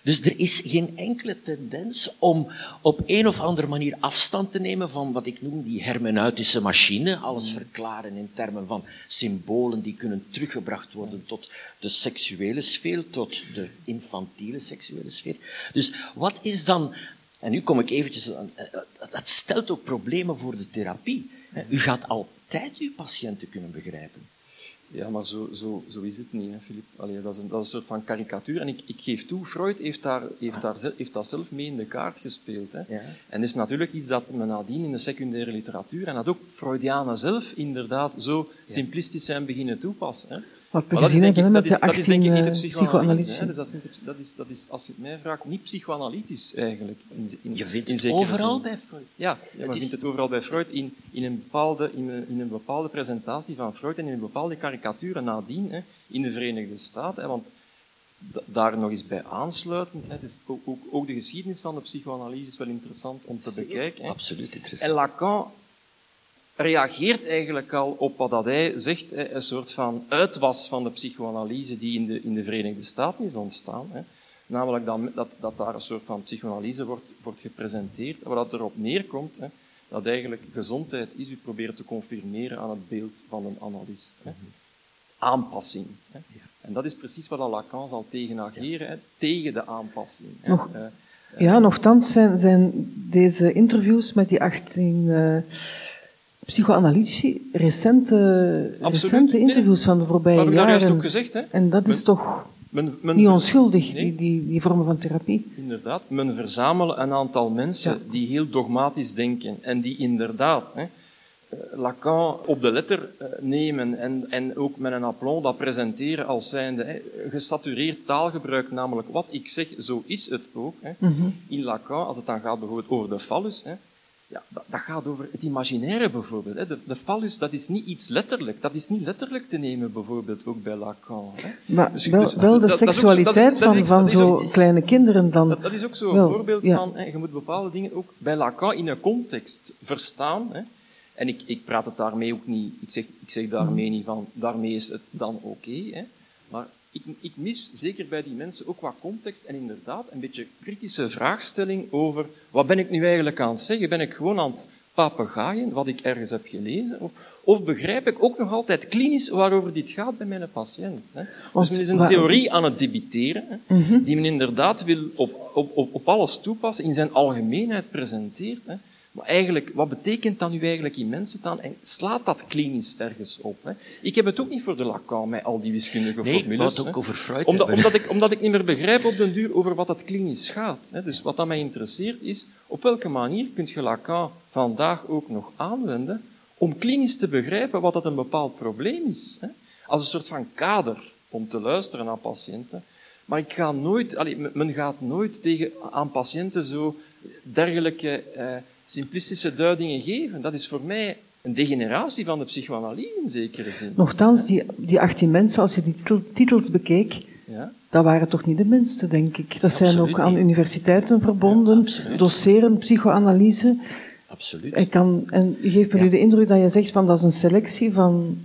Dus er is geen enkele tendens om op een of andere manier afstand te nemen van wat ik noem die hermeneutische machine. Alles verklaren in termen van symbolen die kunnen teruggebracht worden tot de seksuele sfeer, tot de infantiele seksuele sfeer. Dus wat is dan, en nu kom ik eventjes, aan- eh, dat stelt ook problemen voor de therapie. U gaat altijd uw patiënten kunnen begrijpen. Ja, maar zo, zo, zo is het niet, hè, Filip. Allee, dat, is een, dat is een soort van karikatuur. En ik, ik geef toe, Freud heeft, daar, heeft, daar, heeft dat zelf mee in de kaart gespeeld. Hè. Ja. En is natuurlijk iets dat men nadien in de secundaire literatuur, en dat ook Freudianen zelf inderdaad zo simplistisch zijn beginnen toepassen. Hè. Wat we Maar dat is gezien hebben met dat de is- dat is denk ik 18 niet de eh, psychoanalyse. Dus dat is, niet dat, is, dat is, als je het mij vraagt, niet psychoanalytisch eigenlijk. In, in, Je vindt in het overal zin. bij Freud. Ja, ja je is- vindt het overal bij Freud in, in, een bepaalde, in, een, in een bepaalde presentatie van Freud en in een bepaalde karikaturen nadien hè, in de Verenigde Staten. Hè, want da- daar nog eens bij aansluitend, hè, dus ook, ook, ook de geschiedenis van de psychoanalyse is wel interessant om te bekijken. Hè. Absoluut interessant. En Lacan reageert eigenlijk al op wat dat hij zegt, hè, een soort van uitwas van de psychoanalyse die in de, in de Verenigde Staten is ontstaan. Hè. Namelijk dat, dat, dat daar een soort van psychoanalyse wordt, wordt gepresenteerd, waar dat erop neerkomt hè, dat eigenlijk gezondheid is, u proberen te confirmeren aan het beeld van een analist. Hè. Aanpassing. Hè. En dat is precies wat Lacan zal tegen ageren, hè, tegen de aanpassing. Hè. Nog- Eh, Ja, nochtans zijn, zijn deze interviews met die 18 eh psychoanalytici recente, recente nee. interviews van de voorbije heb ik daar juist jaren. ook gezegd? Hè. En dat is toch Men, men, niet onschuldig, Nee. die, die, die vormen van therapie. Inderdaad, men verzamelen een aantal mensen Ja. die heel dogmatisch denken en die inderdaad hè, eh, Lacan op de letter eh, nemen en, en ook met een aplomb dat presenteren als zijnde hè, gesatureerd taalgebruik, namelijk wat ik zeg, zo is het ook. Hè. In Lacan, als het dan gaat bijvoorbeeld over de fallus, hè, ja, dat, dat gaat over het imaginaire bijvoorbeeld. Hè. De, de fallus, dat is niet iets letterlijk. Dat is niet letterlijk te nemen bijvoorbeeld ook bij Lacan. Hè. Maar Dus- wel, dus wel de dat- seksualiteit dat van, van dat is zo ook iets- kleine kinderen dan. dat, is ook zo'n voorbeeld ja. van, hè, je moet bepaalde dingen ook bij Lacan in een context verstaan. Hè. En ik, ik praat het daarmee ook niet, ik zeg, ik zeg daarmee niet van, daarmee is het dan oké. maar ik, ik mis zeker bij die mensen ook wat context en inderdaad een beetje kritische vraagstelling over, wat ben ik nu eigenlijk aan het zeggen? Ben ik gewoon aan het papegaaien, wat ik ergens heb gelezen? Of, of begrijp ik ook nog altijd klinisch waarover dit gaat bij mijn patiënt? Hè? Dus men is een theorie aan het debiteren, hè, die men inderdaad wil op, op, op, op alles toepassen, in zijn algemeenheid presenteert. Hè. Maar eigenlijk, wat betekent dat nu eigenlijk in mensentaal en slaat dat klinisch ergens op? Hè? Ik heb het ook niet voor de Lacan met al die wiskundige Nee, formules. het ook over Freud Omdat, ik, omdat ik niet meer begrijp op den duur over wat dat klinisch gaat. Hè. Dus wat dat mij interesseert is, op welke manier kun je Lacan vandaag ook nog aanwenden om klinisch te begrijpen wat dat een bepaald probleem is. Hè. Als een soort van kader om te luisteren naar patiënten. Maar ik ga nooit, allee, men- gaat nooit tegen, aan patiënten zo dergelijke eh, simplistische duidingen geven. Dat is voor mij een degeneratie van de psychoanalyse in zekere zin. Nochtans, die, die 18 mensen, als je die titel, titels bekeek, Ja? dat waren toch niet de minste, denk ik. Dat zijn ook aan universiteiten verbonden, doseren, psychoanalyse. Absoluut. Ik kan, en je geeft me Ja. nu de indruk dat je zegt van dat is een selectie van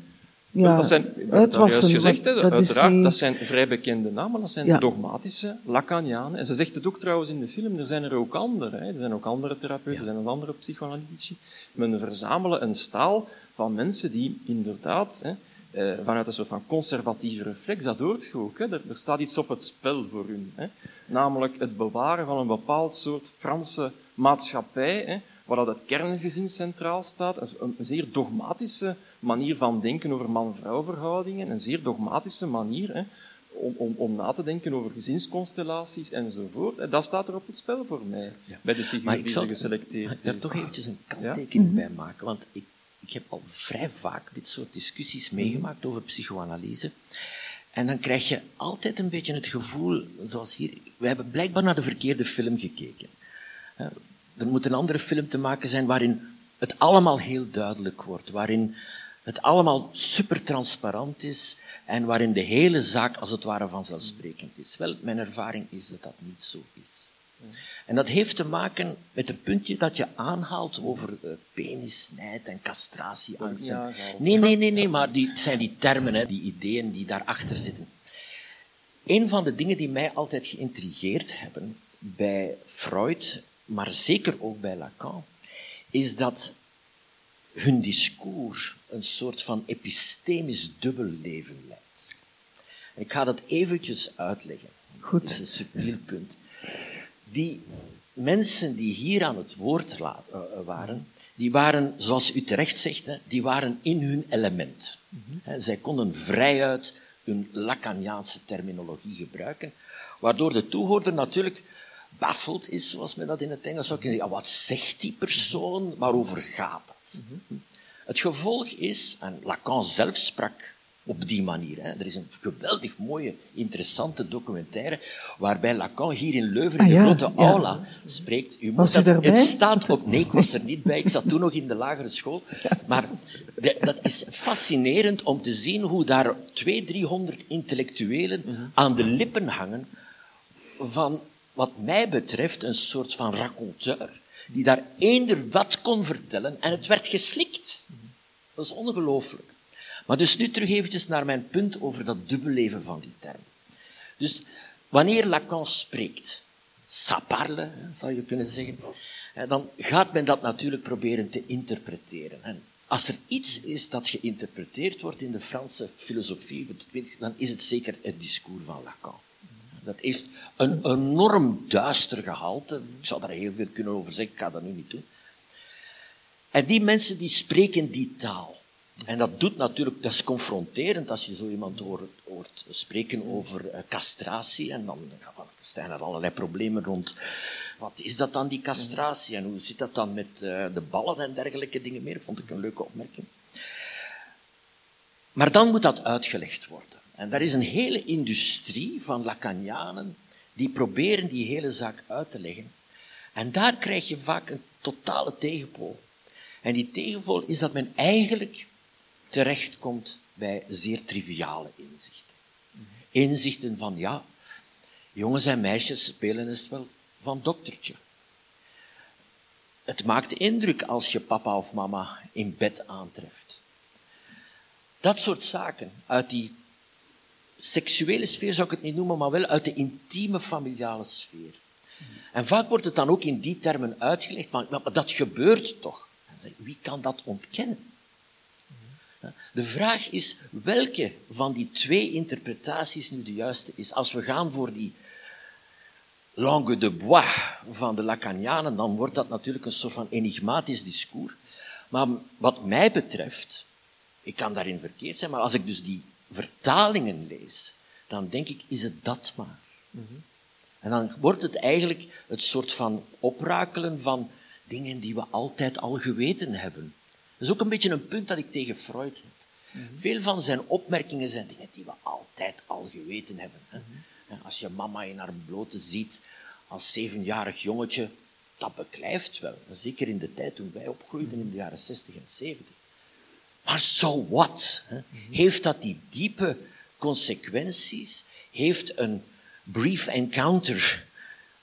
ja, dat zijn, juist gezegd, dat uiteraard, dat zijn vrij bekende namen, dat zijn Ja. dogmatische Lacanianen. En ze zegt het ook trouwens in de film, er zijn er ook andere. Hè. Er zijn ook andere therapeuten, er zijn ook andere psychoanalytici. Men verzamelen een staal van mensen die inderdaad hè, eh, vanuit een soort van conservatieve reflex, dat hoort je ook. Hè. Er, er staat iets op het spel voor hun. Hè. Namelijk het bewaren van een bepaald soort Franse maatschappij, hè, waar dat het kerngezin centraal staat. Een, zeer dogmatische manier van denken over man-vrouw verhoudingen, een zeer dogmatische manier hè, om, om, om na te denken over gezinsconstellaties enzovoort. En dat staat er op het spel voor mij, bij de figuur ik die ze geselecteerd ik heeft. daar toch eventjes een kanttekening bij maken, want ik, ik heb al vrij vaak dit soort discussies meegemaakt over psychoanalyse. En dan krijg je altijd een beetje het gevoel, zoals hier, we hebben blijkbaar naar de verkeerde film gekeken. Er moet een andere film te maken zijn waarin het allemaal heel duidelijk wordt, waarin het allemaal super transparant is en waarin de hele zaak als het ware vanzelfsprekend is. Wel, mijn ervaring is dat dat niet zo is. En dat heeft te maken met het puntje dat je aanhaalt over uh, penissnijd en castratieangst. Nee, nee, nee, nee, maar die, het zijn die termen, hè, die ideeën die daarachter zitten. Een van de dingen die mij altijd geïntrigeerd hebben bij Freud, maar zeker ook bij Lacan, is dat hun discours een soort van epistemisch dubbelleven leidt. Ik ga dat eventjes uitleggen. Goed. Is een subtiel punt. Die mensen die hier aan het woord eh, eh, waren, die waren, zoals u terecht zegt, die waren in hun element. Hè, zij konden vrijuit hun Lacaniaanse terminologie gebruiken, waardoor de toehoorder natuurlijk baffeld is, zoals men dat in het Engels zou kunnen zeggen. Ja, wat zegt die persoon? Waarover gaat dat? Het gevolg is, en Lacan zelf sprak op die manier. Hè. Er is een geweldig mooie, interessante documentaire waarbij Lacan hier in Leuven in Ah, de ja, grote ja. aula spreekt. U moet dat, het staat op... Nee, ik was er niet bij. Ik zat toen nog in de lagere school. Maar dat is fascinerend om te zien hoe daar twee, driehonderd intellectuelen aan de lippen hangen van, wat mij betreft, een soort van raconteur, die daar eender wat kon vertellen en het werd geslikt. Dat is ongelooflijk. Maar dus nu terug eventjes naar mijn punt over dat dubbelleven van die term. Dus wanneer Lacan spreekt, ça parle, hè, zou je kunnen zeggen, dan gaat men dat natuurlijk proberen te interpreteren. En als er iets is dat geïnterpreteerd wordt in de Franse filosofie van de 20 dan is het zeker het discours van Lacan. Dat heeft een enorm duister gehalte. Ik zou daar heel veel kunnen over zeggen, ik ga dat nu niet doen. En die mensen die spreken die taal. En dat doet natuurlijk, dat is confronterend als je zo iemand hoort, spreken over eh, castratie. En dan zijn er allerlei problemen rond. Wat is dat dan, die castratie? En hoe zit dat dan met eh, de ballen en dergelijke dingen meer? Vond ik een leuke opmerking. Maar dan moet dat uitgelegd worden. En daar is een hele industrie van Lacanianen die proberen die hele zaak uit te leggen. En daar krijg je vaak een totale tegenpool. En die tegenpool is dat men eigenlijk terechtkomt bij zeer triviale inzichten. Inzichten van, ja, jongens en meisjes spelen eens wel van doktertje. Het maakt indruk als je papa of mama in bed aantreft. Dat soort zaken uit die seksuele sfeer zou ik het niet noemen, maar wel uit de intieme familiale sfeer. En vaak wordt het dan ook in die termen uitgelegd van, maar dat gebeurt toch. Wie kan dat ontkennen? De vraag is welke van die twee interpretaties nu de juiste is. Als we gaan voor die langue de bois van de Lacanianen, dan wordt dat natuurlijk een soort van enigmatisch discours. Maar wat mij betreft, ik kan daarin verkeerd zijn, maar als ik dus die vertalingen lees, dan denk ik, is het dat maar. En dan wordt het eigenlijk het soort van oprakelen van dingen die we altijd al geweten hebben. Dat is ook een beetje een punt dat ik tegen Freud heb. Veel van zijn opmerkingen zijn dingen die we altijd al geweten hebben. Hè. En Als je mama in haar blote ziet als zevenjarig jongetje, dat beklijft wel. Zeker in de tijd toen wij opgroeiden in de jaren 60 en 70. Maar so what? Hè? Heeft dat die diepe consequenties? Heeft een brief encounter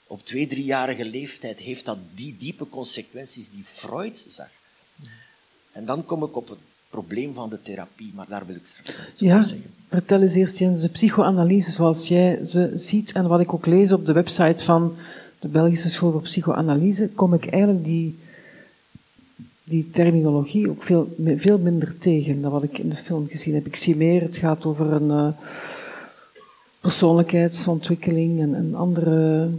op twee, driejarige leeftijd, heeft dat die diepe consequenties die Freud zag? En dan kom ik op het probleem van de therapie, maar daar wil ik straks iets Ja, over zeggen. vertel eens eerst Jens, de psychoanalyse zoals jij ze ziet en wat ik ook lees op de website van de Belgische School voor Psychoanalyse, kom ik eigenlijk die, die terminologie ook veel, veel minder tegen dan wat ik in de film gezien heb. Ik zie meer, het gaat over een eh, persoonlijkheidsontwikkeling en, en andere...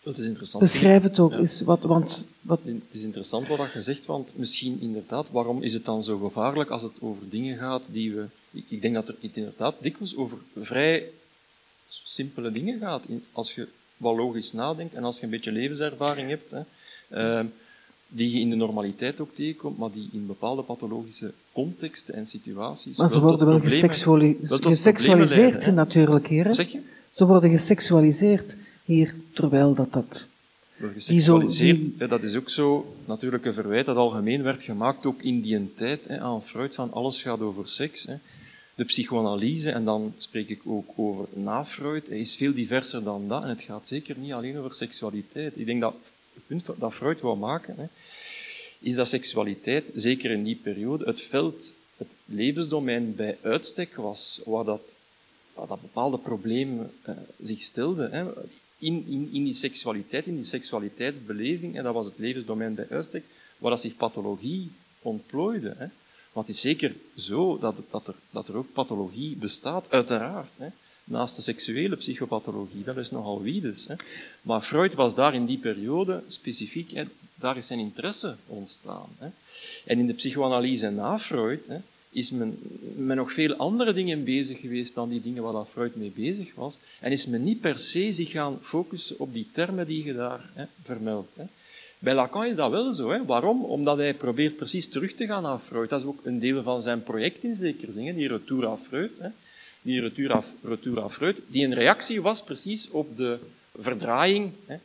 Dat is interessant. Beschrijf het ook Ja. eens, wat, want wat, Het is interessant wat je zegt, want misschien inderdaad, waarom is het dan zo gevaarlijk als het over dingen gaat die we... Ik- denk dat er het inderdaad dikwijls over vrij simpele dingen gaat. Als je wat logisch nadenkt en als je een beetje levenservaring hebt, hè, ehm, die je in de normaliteit ook tegenkomt, maar die in bepaalde pathologische contexten en situaties... maar ze worden wel geseksuali- geseksualiseerd leiden, natuurlijk hier. hè. Zeg je? Ze worden geseksualiseerd hier, terwijl dat dat... Wel Die zo- geseksualiseerd, die- dat is ook zo natuurlijk een verwijt dat algemeen werd gemaakt, ook in die tijd hè, aan Freud, van alles gaat over seks. Hè. De psychoanalyse, en dan spreek ik ook over na Freud, is veel diverser dan dat. En het gaat zeker niet alleen over seksualiteit. Ik denk dat het punt dat Freud wou maken, hè, is dat seksualiteit, zeker in die periode, het veld, het levensdomein bij uitstek was, waar dat, waar dat bepaalde problemen eh, zich stelden. Hè. In, in, in die seksualiteit, in die seksualiteitsbeleving, en dat was het levensdomein bij uitstek, waar dat zich pathologie ontplooide. Hè. Want het is zeker zo dat, dat, er, dat er ook pathologie bestaat, uiteraard. Hè. Naast de seksuele psychopathologie, dat is nogal wiedes. Hè. Maar Freud was daar in die periode specifiek, daar is zijn interesse ontstaan. Hè. En in de psychoanalyse na Freud hè, is men met nog veel andere dingen bezig geweest dan die dingen waar Freud mee bezig was. En is men niet per se zich gaan focussen op die termen die je daar hè, vermeldt. Hè. Bij Lacan is dat wel zo. Hè. Waarom? Omdat hij probeert precies terug te gaan naar Freud. Dat is ook een deel van zijn project in zekere zin, die retour à Freud. Hè. Die retour Freud, die een reactie was precies op de verdraaiing hè,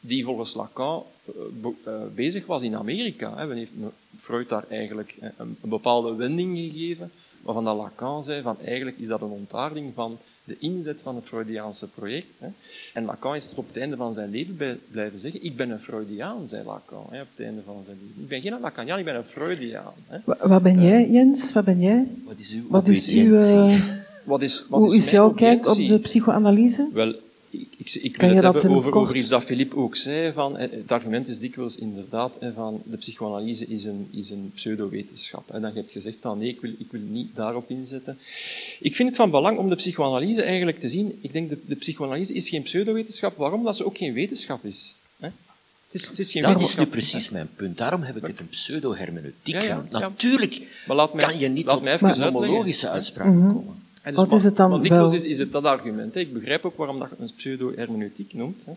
die volgens Lacan eh, be- eh, bezig was in Amerika. Hè. Men heeft Freud daar eigenlijk eh, een, een bepaalde wending gegeven, waarvan dat Lacan zei van eigenlijk is dat een ontaarding van de inzet van het Freudiaanse project. Hè. En Lacan is tot op het einde van zijn leven bij- blijven zeggen, ik ben een Freudiaan, zei Lacan, hè, op het einde van zijn leven. Ik ben geen Lacaniaan, ik ben een Freudiaan. Hè. Wa- Wat ben jij, Jens? Wat ben jij? Wat is uw Wat is uw, eh, Wat is, wat hoe is mijn jouw kijk op de psychoanalyse? Wel, ik, ik, ik Kan wil je het dat hebben over, over iets dat Philippe ook zei. Van, eh, het argument is dikwijls inderdaad van de psychoanalyse is een, is een pseudowetenschap. En dan heb je gezegd van nee, ik wil, ik wil niet daarop inzetten. Ik vind het van belang om de psychoanalyse eigenlijk te zien. Ik denk de, de psychoanalyse is geen pseudowetenschap. Waarom? Omdat ze ook geen wetenschap is. Hè? Het is, het is geen Dat is nu precies mijn punt. Daarom heb ik het een pseudo-hermeneutiek Ja, ja, genoemd. ja. Natuurlijk Maar laat mij- kan je niet laat tot mij even uitleggen. homologische uitspraken komen. Dus Wat is het dan maar dikwijls is, is het dat argument. Hè. Ik begrijp ook waarom dat je een pseudo-hermeneutiek noemt. Hè.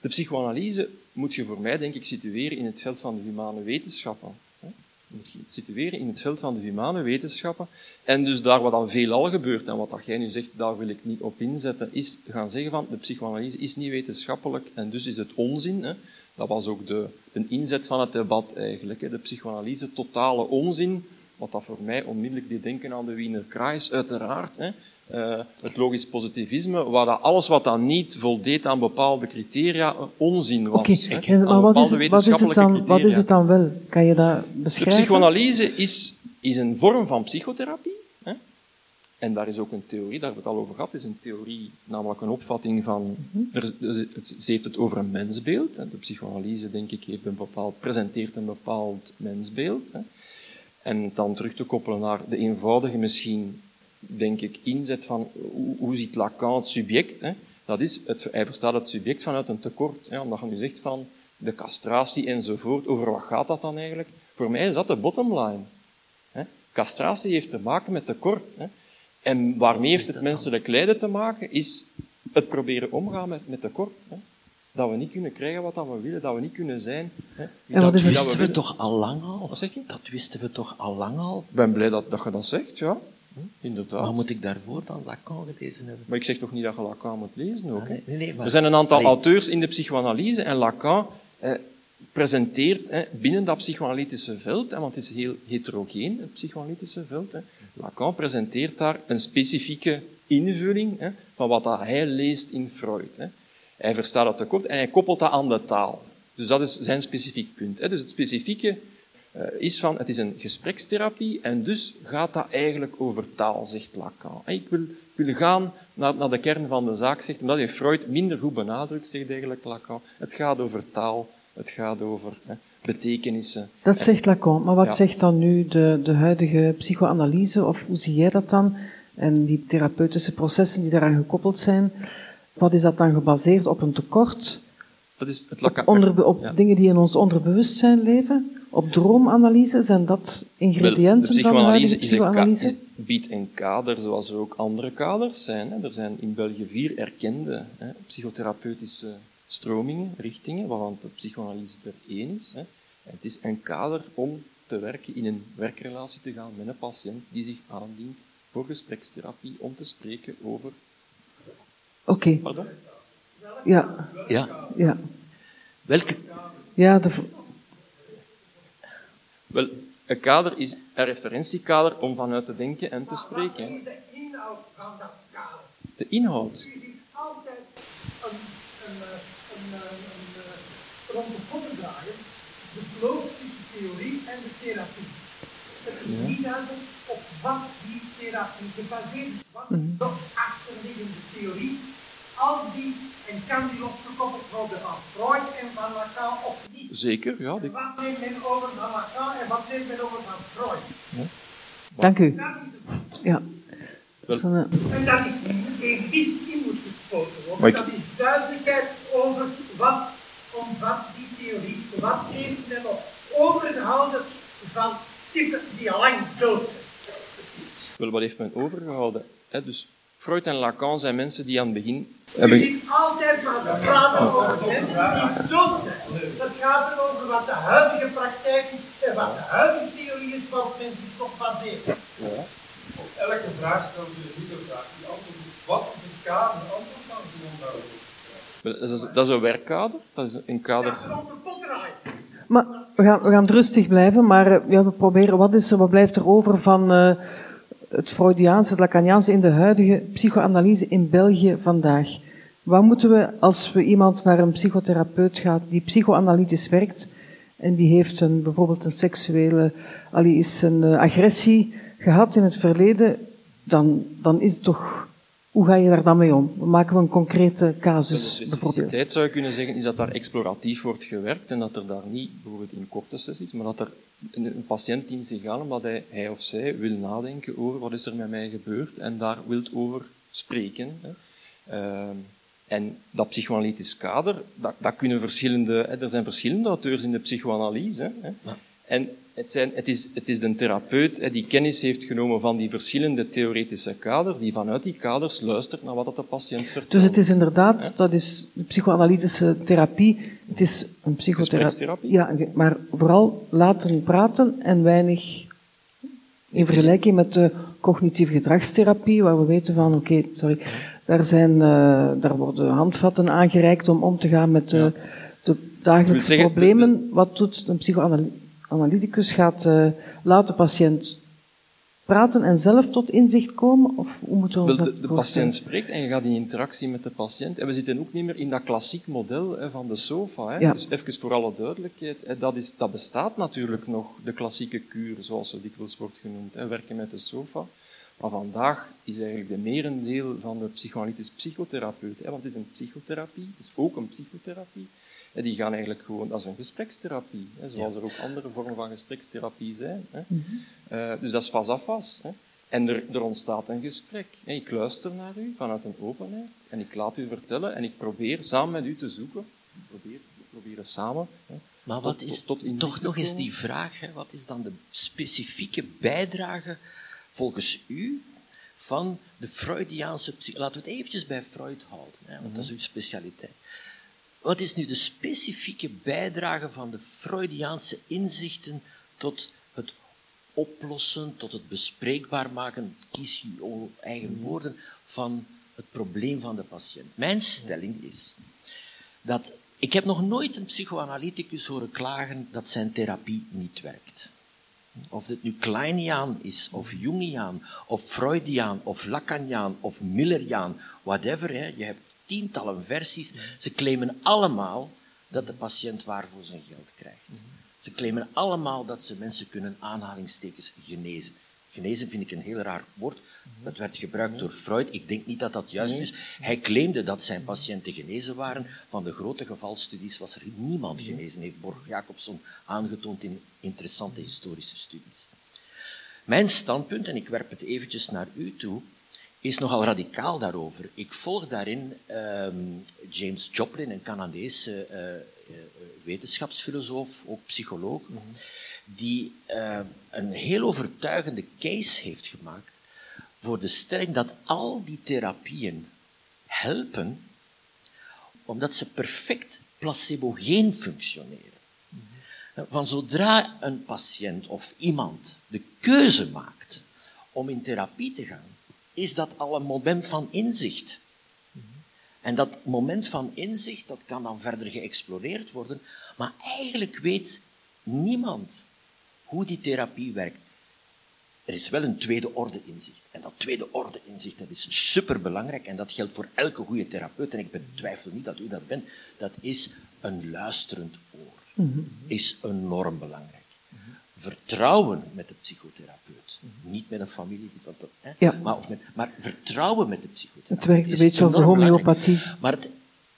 De psychoanalyse moet je voor mij, denk ik, situeren in het veld van de humane wetenschappen. Hè. Moet je situeren in het veld van de humane wetenschappen. En dus daar wat dan veelal gebeurt, en wat dat jij nu zegt, daar wil ik niet op inzetten, is gaan zeggen van de psychoanalyse is niet wetenschappelijk en dus is het onzin. Hè. Dat was ook de, de inzet van het debat eigenlijk. Hè. De psychoanalyse, totale onzin, wat dat voor mij onmiddellijk deed denken aan de Wiener Kreis, uiteraard. Hè. Eh, het logisch positivisme, waar dat alles wat dan niet voldeed aan bepaalde criteria eh, onzin was. Oké, hè. en- Aan maar wat is, bepaalde het, wat, is het wetenschappelijke dan, wat is criteria. het dan wel? Kan je dat De beschrijven? psychoanalyse is, is een vorm van psychotherapie. Hè? En daar is ook een theorie, daar hebben we het al over gehad, is een theorie, namelijk een opvatting van, het, ze heeft het over een mensbeeld. Hè? De psychoanalyse, denk ik, heeft een bepaald, presenteert een bepaald mensbeeld. Hè? En dan terug te koppelen naar de eenvoudige, misschien, denk ik, inzet van hoe, hoe ziet Lacan het subject? Hè? Dat is, het, hij verstaat het subject vanuit een tekort. Hè? Omdat je nu zegt van de castratie enzovoort, over wat gaat dat dan eigenlijk? Voor mij is dat de bottom line. Hè? Castratie heeft te maken met tekort. Hè? En waarmee heeft het menselijk lijden te maken? Is het proberen omgaan met, met tekort. Hè? Dat we niet kunnen krijgen wat dat we willen, dat we niet kunnen zijn. Hè? Dat wisten we toch al lang al? Wat zeg je? Dat wisten we toch al lang al? Ik ben blij dat, dat je dat zegt, ja. Hm, Inderdaad. Maar moet ik daarvoor dan Lacan gelezen hebben? Maar ik zeg toch niet dat je Lacan moet lezen ook. Ah, nee, nee, nee, maar- er zijn een aantal Allee. auteurs in de psychoanalyse en Lacan, eh, presenteert hè, binnen dat psychoanalytische veld, hè, want het is heel heterogeen, het psychoanalytische veld. Hè. Lacan presenteert daar een specifieke invulling hè, van wat dat hij leest in Freud. Hè. Hij verstaat dat tekort en hij koppelt dat aan de taal. Dus dat is zijn specifiek punt. Hè. Dus het specifieke uh, is van, het is een gesprekstherapie en dus gaat dat eigenlijk over taal, zegt Lacan. Ik wil, wil gaan naar, naar, de kern van de zaak, zegt, omdat je Freud minder goed benadrukt, zegt eigenlijk Lacan. Het gaat over taal, het gaat over hè, betekenissen. Dat zegt Lacan, maar wat ja. zegt dan nu de, de huidige psychoanalyse, of hoe zie jij dat dan? En die therapeutische processen die daaraan gekoppeld zijn, wat is dat dan gebaseerd op een tekort? Dat is het. Op, onder, op ja. dingen die in ons onderbewustzijn leven? Op droomanalyse, zijn dat ingrediënten Wel, de van de psychoanalyse is, biedt een kader zoals er ook andere kaders zijn. Hè. Er zijn in België vier erkende hè, psychotherapeutische stromingen, richtingen, waarvan de psychoanalyse er één is. Hè. En het is een kader om te werken, in een werkrelatie te gaan met een patiënt die zich aandient voor gesprekstherapie om te spreken over... Oké. Okay. Pardon? Ja. Ja. Ja. Welke... Ja, de... Wel, een kader is een referentiekader om vanuit te denken en te spreken. Wat is de inhoud van dat kader? De inhoud? U ziet altijd een, een, een, een, een rond de poppen draaien, de kloof tussen theorie en de therapie. Het is Ja. niet duidelijk op wat die therapie gebaseerd is. Wat is de achterliggende theorie? Als die, en kan die losgekoppeld worden van Freud en van Lacan of niet? Zeker, ja. Die... Wat neemt men over van Lacan en wat neemt men over van Freud? Dank u. Ja. Dat is een, eh, En dat is tegen die in moet gesproken worden. Maar ik- Dat is duidelijkheid over wat omvat die theorie, wat heeft men nog overgehouden van typen die al lang dood zijn. Wel, wat heeft men overgehouden? Hè, dus Freud en Lacan zijn mensen die aan het begin Je ziet altijd maar te praten over mensen die dood zijn. Het gaat erover wat de huidige praktijk is en wat de huidige theorie is waarop men zich op baseert. Op elke vraag stelt u een nieuwe vraag. Die antwoord is, wat is het kader? De antwoord kan daarop. Wel, Dat is, dat is een werkkader. Dat is een kader... Dat. Maar we gaan, we gaan rustig blijven, maar eh, ja, we proberen, wat, is er, wat blijft er over van eh, het Freudiaanse, het Lacaniaanse in de huidige psychoanalyse in België vandaag? Wat moeten we, als we iemand naar een psychotherapeut gaat die psychoanalytisch werkt en die heeft een, bijvoorbeeld een seksuele, allee, is een eh, agressie gehad in het verleden, dan, dan is het toch, hoe ga je daar dan mee om? Maken we een concrete De casus bijvoorbeeld? specificiteit zou je kunnen zeggen is dat daar exploratief wordt gewerkt en dat er daar niet bijvoorbeeld in korte sessies, maar dat er een, een patiënt dient zich aan omdat hij, hij of zij wil nadenken over wat is er met mij gebeurd en daar wil over spreken. Hè. Ehm, en dat psychoanalytisch kader, dat, dat kunnen verschillende, hè, er zijn verschillende auteurs in de psychoanalyse. Hè. En het, zijn, het, is, het is de therapeut hè, die kennis heeft genomen van die verschillende theoretische kaders, die vanuit die kaders luistert naar wat dat de patiënt vertelt. Dus het is inderdaad, dat is de psychoanalytische therapie, het is een psychotherapie. Ja, maar vooral laten praten en weinig in vergelijking met de cognitieve gedragstherapie, waar we weten van, oké, sorry, daar, zijn, eh, daar worden handvatten aangereikt om om te gaan met de, de dagelijkse zeggen, problemen. Wat doet een psychoanalyticus? Gaat eh laat de patiënt praten en zelf tot inzicht komen? Of hoe moeten we ons Wel, dat de, patiënt spreekt en je gaat in interactie met de patiënt. En we zitten ook niet meer in dat klassiek model hè, van de sofa. Hè. Ja. Dus even voor alle duidelijkheid, hè, dat, is, dat bestaat natuurlijk nog, de klassieke kuur, zoals zo dikwijls wordt genoemd. Hè, werken met de sofa. Maar vandaag is eigenlijk de merendeel van de psychoanalytisch psychotherapeut, hè, want het is een psychotherapie, het is ook een psychotherapie, die gaan eigenlijk gewoon, dat is een gesprekstherapie, hè, zoals er ook andere vormen van gesprekstherapie zijn. Hè. Eh, dus dat is vas à vas. Hè. En er, er ontstaat een gesprek. hè. Ik luister naar u vanuit een openheid en ik laat u vertellen en ik probeer samen met u te zoeken. We proberen, we proberen samen. Hè, Maar tot- wat is tot toch nog eens die vraag, hè, wat is dan de specifieke bijdrage volgens u van de Freudiaanse psych- Laten we het eventjes bij Freud houden, hè, want dat is uw specialiteit. Wat is nu de specifieke bijdrage van de Freudiaanse inzichten tot het oplossen, tot het bespreekbaar maken, kies uw eigen woorden, van het probleem van de patiënt? Mijn stelling is dat Ik heb nog nooit een psychoanalyticus horen klagen dat zijn therapie niet werkt. Of dit nu Kleiniaan is, of Jungiaan, of Freudiaan, of Lacaniaan, of Milleriaan, whatever. Hè. Je hebt tientallen versies. Ze claimen allemaal dat de patiënt waar voor zijn geld krijgt. Ze claimen allemaal dat ze mensen kunnen aanhalingstekens genezen. Genezen vind ik een heel raar woord. Dat werd gebruikt door Freud. Ik denk niet dat dat juist is. Hij claimde dat zijn patiënten genezen waren. Van de grote gevalstudies was er niemand genezen, heeft Borg Jacobson aangetoond in interessante historische studies. Mijn standpunt, en ik werp het eventjes naar u toe, is nogal radicaal daarover. Ik volg daarin ehm, James Joplin, een Canadese uh, wetenschapsfilosoof, ook psycholoog, die uh, een heel overtuigende case heeft gemaakt voor de stelling dat al die therapieën helpen omdat ze perfect placebogeen functioneren. Van zodra een patiënt of iemand de keuze maakt om in therapie te gaan, is dat al een moment van inzicht. En dat moment van inzicht, dat kan dan verder geëxploreerd worden, maar eigenlijk weet niemand hoe die therapie werkt. Er is wel een tweede orde inzicht. En dat tweede orde inzicht dat is superbelangrijk en dat geldt voor elke goede therapeut. En ik betwijfel niet dat u dat bent. Dat is een luisterend oor. Is enorm belangrijk. Vertrouwen met de psychotherapeut. Niet met een familie, hè? Ja. Maar, of met, maar vertrouwen met de psychotherapeut. Het werkt een beetje als de homeopathie. Maar het,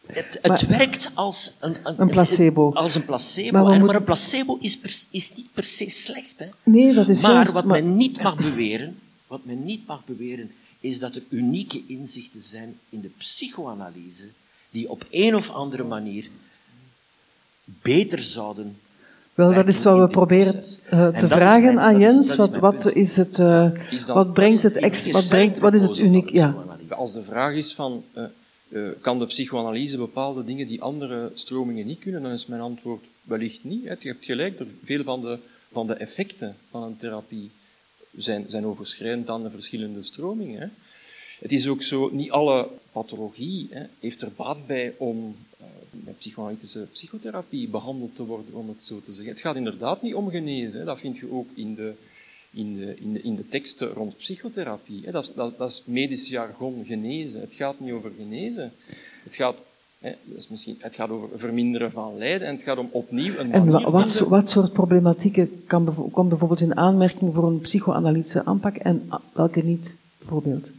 het, het werkt als een, een, Een placebo. als een placebo. Maar en, moeten- maar een placebo is, per- is niet per se slecht. Hè? Nee, dat is maar juist, wat maar- men niet mag beweren, wat men niet mag beweren, is dat er unieke inzichten zijn in de psychoanalyse die op een of andere manier beter zouden. Wel, dat is wat we proberen eh, te vragen mijn- aan Jens. is Wat, mijn wat is het, eh, Is wat brengt het, Ik- ex, ik wat, brengt, wat is het uniek? Ja. Als de vraag is van, eh, eh, kan de psychoanalyse bepaalde dingen die andere stromingen niet kunnen, dan is mijn antwoord wellicht niet. hè. Je hebt gelijk, er, veel van de, van de effecten van een therapie zijn, zijn overschrijdend aan de verschillende stromingen. Hè. Het is ook zo, niet alle pathologie hè, heeft er baat bij om eh, met psychoanalytische psychotherapie behandeld te worden, om het zo te zeggen. Het gaat inderdaad niet om genezen. Hè. Dat vind je ook in de, in de, in de, in de teksten rond psychotherapie. Hè. Dat, is, dat, dat is medisch jargon genezen. Het gaat niet over genezen. Het gaat, hè, is misschien, het gaat over verminderen van lijden en het gaat om opnieuw een En manier wat, wat soort problematieken kan komt bijvoorbeeld in aanmerking voor een psychoanalytische aanpak en welke niet, bijvoorbeeld?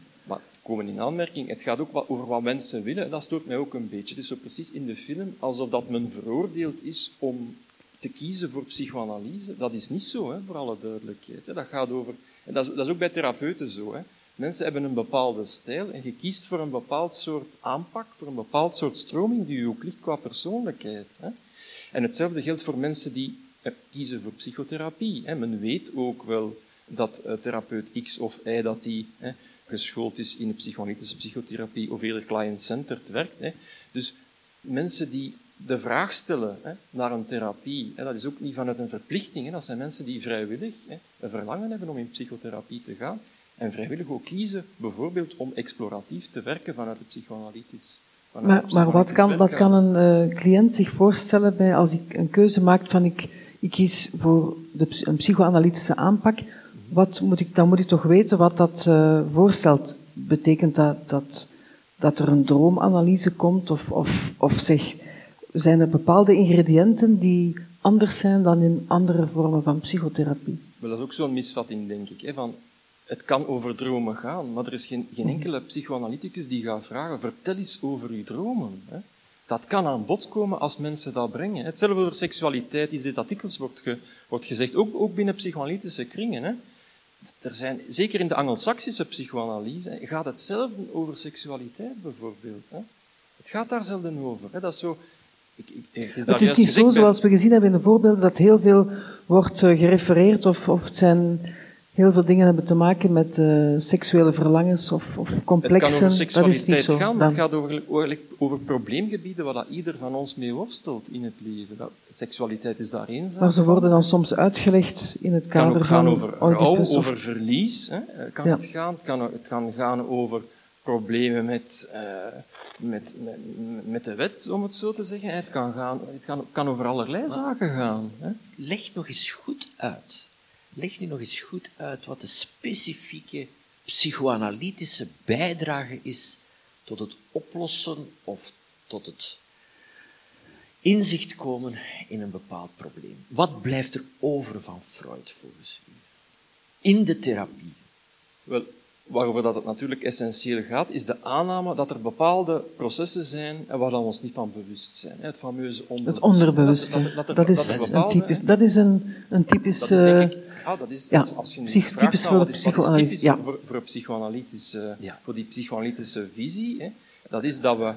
Komen in aanmerking, het gaat ook over wat mensen willen. Dat stoort mij ook een beetje. Het is zo precies in de film alsof dat men veroordeeld is om te kiezen voor psychoanalyse. Dat is niet zo, hè, voor alle duidelijkheid. Dat gaat over... En dat is, dat is ook bij therapeuten zo. Hè. Mensen hebben een bepaalde stijl en je kiest voor een bepaald soort aanpak, voor een bepaald soort stroming die u ook ligt qua persoonlijkheid. Hè. En hetzelfde geldt voor mensen die eh, kiezen voor psychotherapie. Hè. Men weet ook wel dat eh, therapeut X of Y dat die hè, geschoold is in de psychoanalytische psychotherapie of eerder client-centered werkt. Hè. Dus mensen die de vraag stellen hè, naar een therapie, hè, dat is ook niet vanuit een verplichting. Hè, dat zijn mensen die vrijwillig hè, een verlangen hebben om in psychotherapie te gaan en vrijwillig ook kiezen, bijvoorbeeld om exploratief te werken vanuit de psychoanalytisch. vanuit Maar, maar wat, kan, wat kan een eh, cliënt zich voorstellen bij, als ik een keuze maakt van ik, ik kies voor de, een psychoanalytische aanpak? Wat moet ik, dan moet ik toch weten wat dat eh, voorstelt. Betekent dat, dat dat er een droomanalyse komt? Of, of, of zeg, zijn er bepaalde ingrediënten die anders zijn dan in andere vormen van psychotherapie? Wel, dat is ook zo'n misvatting, denk ik. Hè, van, het kan over dromen gaan, maar er is geen, geen enkele psychoanalyticus die gaat vragen, vertel eens over uw dromen. Hè. Dat kan aan bod komen als mensen dat brengen. Hetzelfde over seksualiteit, iets dat dikwijls wordt, ge, wordt gezegd, ook, ook binnen psychoanalytische kringen. Hè. Er zijn, zeker in de Angelsaksische psychoanalyse gaat het zelden over seksualiteit bijvoorbeeld. Hè. Het gaat daar zelden over. Hè. Dat is zo... Ik, ik, het is, daar Het is juist niet zo, zoals we gezien hebben in de voorbeelden, dat heel veel wordt eh, gerefereerd of, of het zijn heel veel dingen hebben te maken met eh, seksuele verlangens of, of Het kan complexen. over dat is seksualiteit zo. gaan, maar het gaat over, over, over probleemgebieden waar dat ieder van ons mee worstelt in het leven. Dat, seksualiteit is daar één zaak Maar ze van. worden dan soms uitgelegd in het Het kan kader ook gaan van over rouw, of- over verlies. Hè. Eh, Kan Ja. het, gaan. Het, kan, het kan gaan over problemen met, uh, met, met, met, de wet, om het zo te zeggen. Het kan, gaan, het kan, kan over allerlei maar, zaken gaan. Hè? Leg nog eens goed uit. Leg nu nog eens goed uit wat de specifieke psychoanalytische bijdrage is tot het oplossen of tot het inzicht komen in een bepaald probleem. Wat blijft er over van Freud volgens u? In de therapie. Wel, waarover dat het natuurlijk essentieel gaat, is de aanname dat er bepaalde processen zijn waar we ons niet van bewust zijn. Het fameuze onderbewuste. Het onderbewuste. Dat, dat, is, een typisch, dat is een, een typisch... Dat is, denk ik, ah, dat is, ja, als je psych, typisch voor de psychoanalyse. Ja. Voor, voor, psychoanalytische, ja. voor die psychoanalytische visie, hè, dat is dat we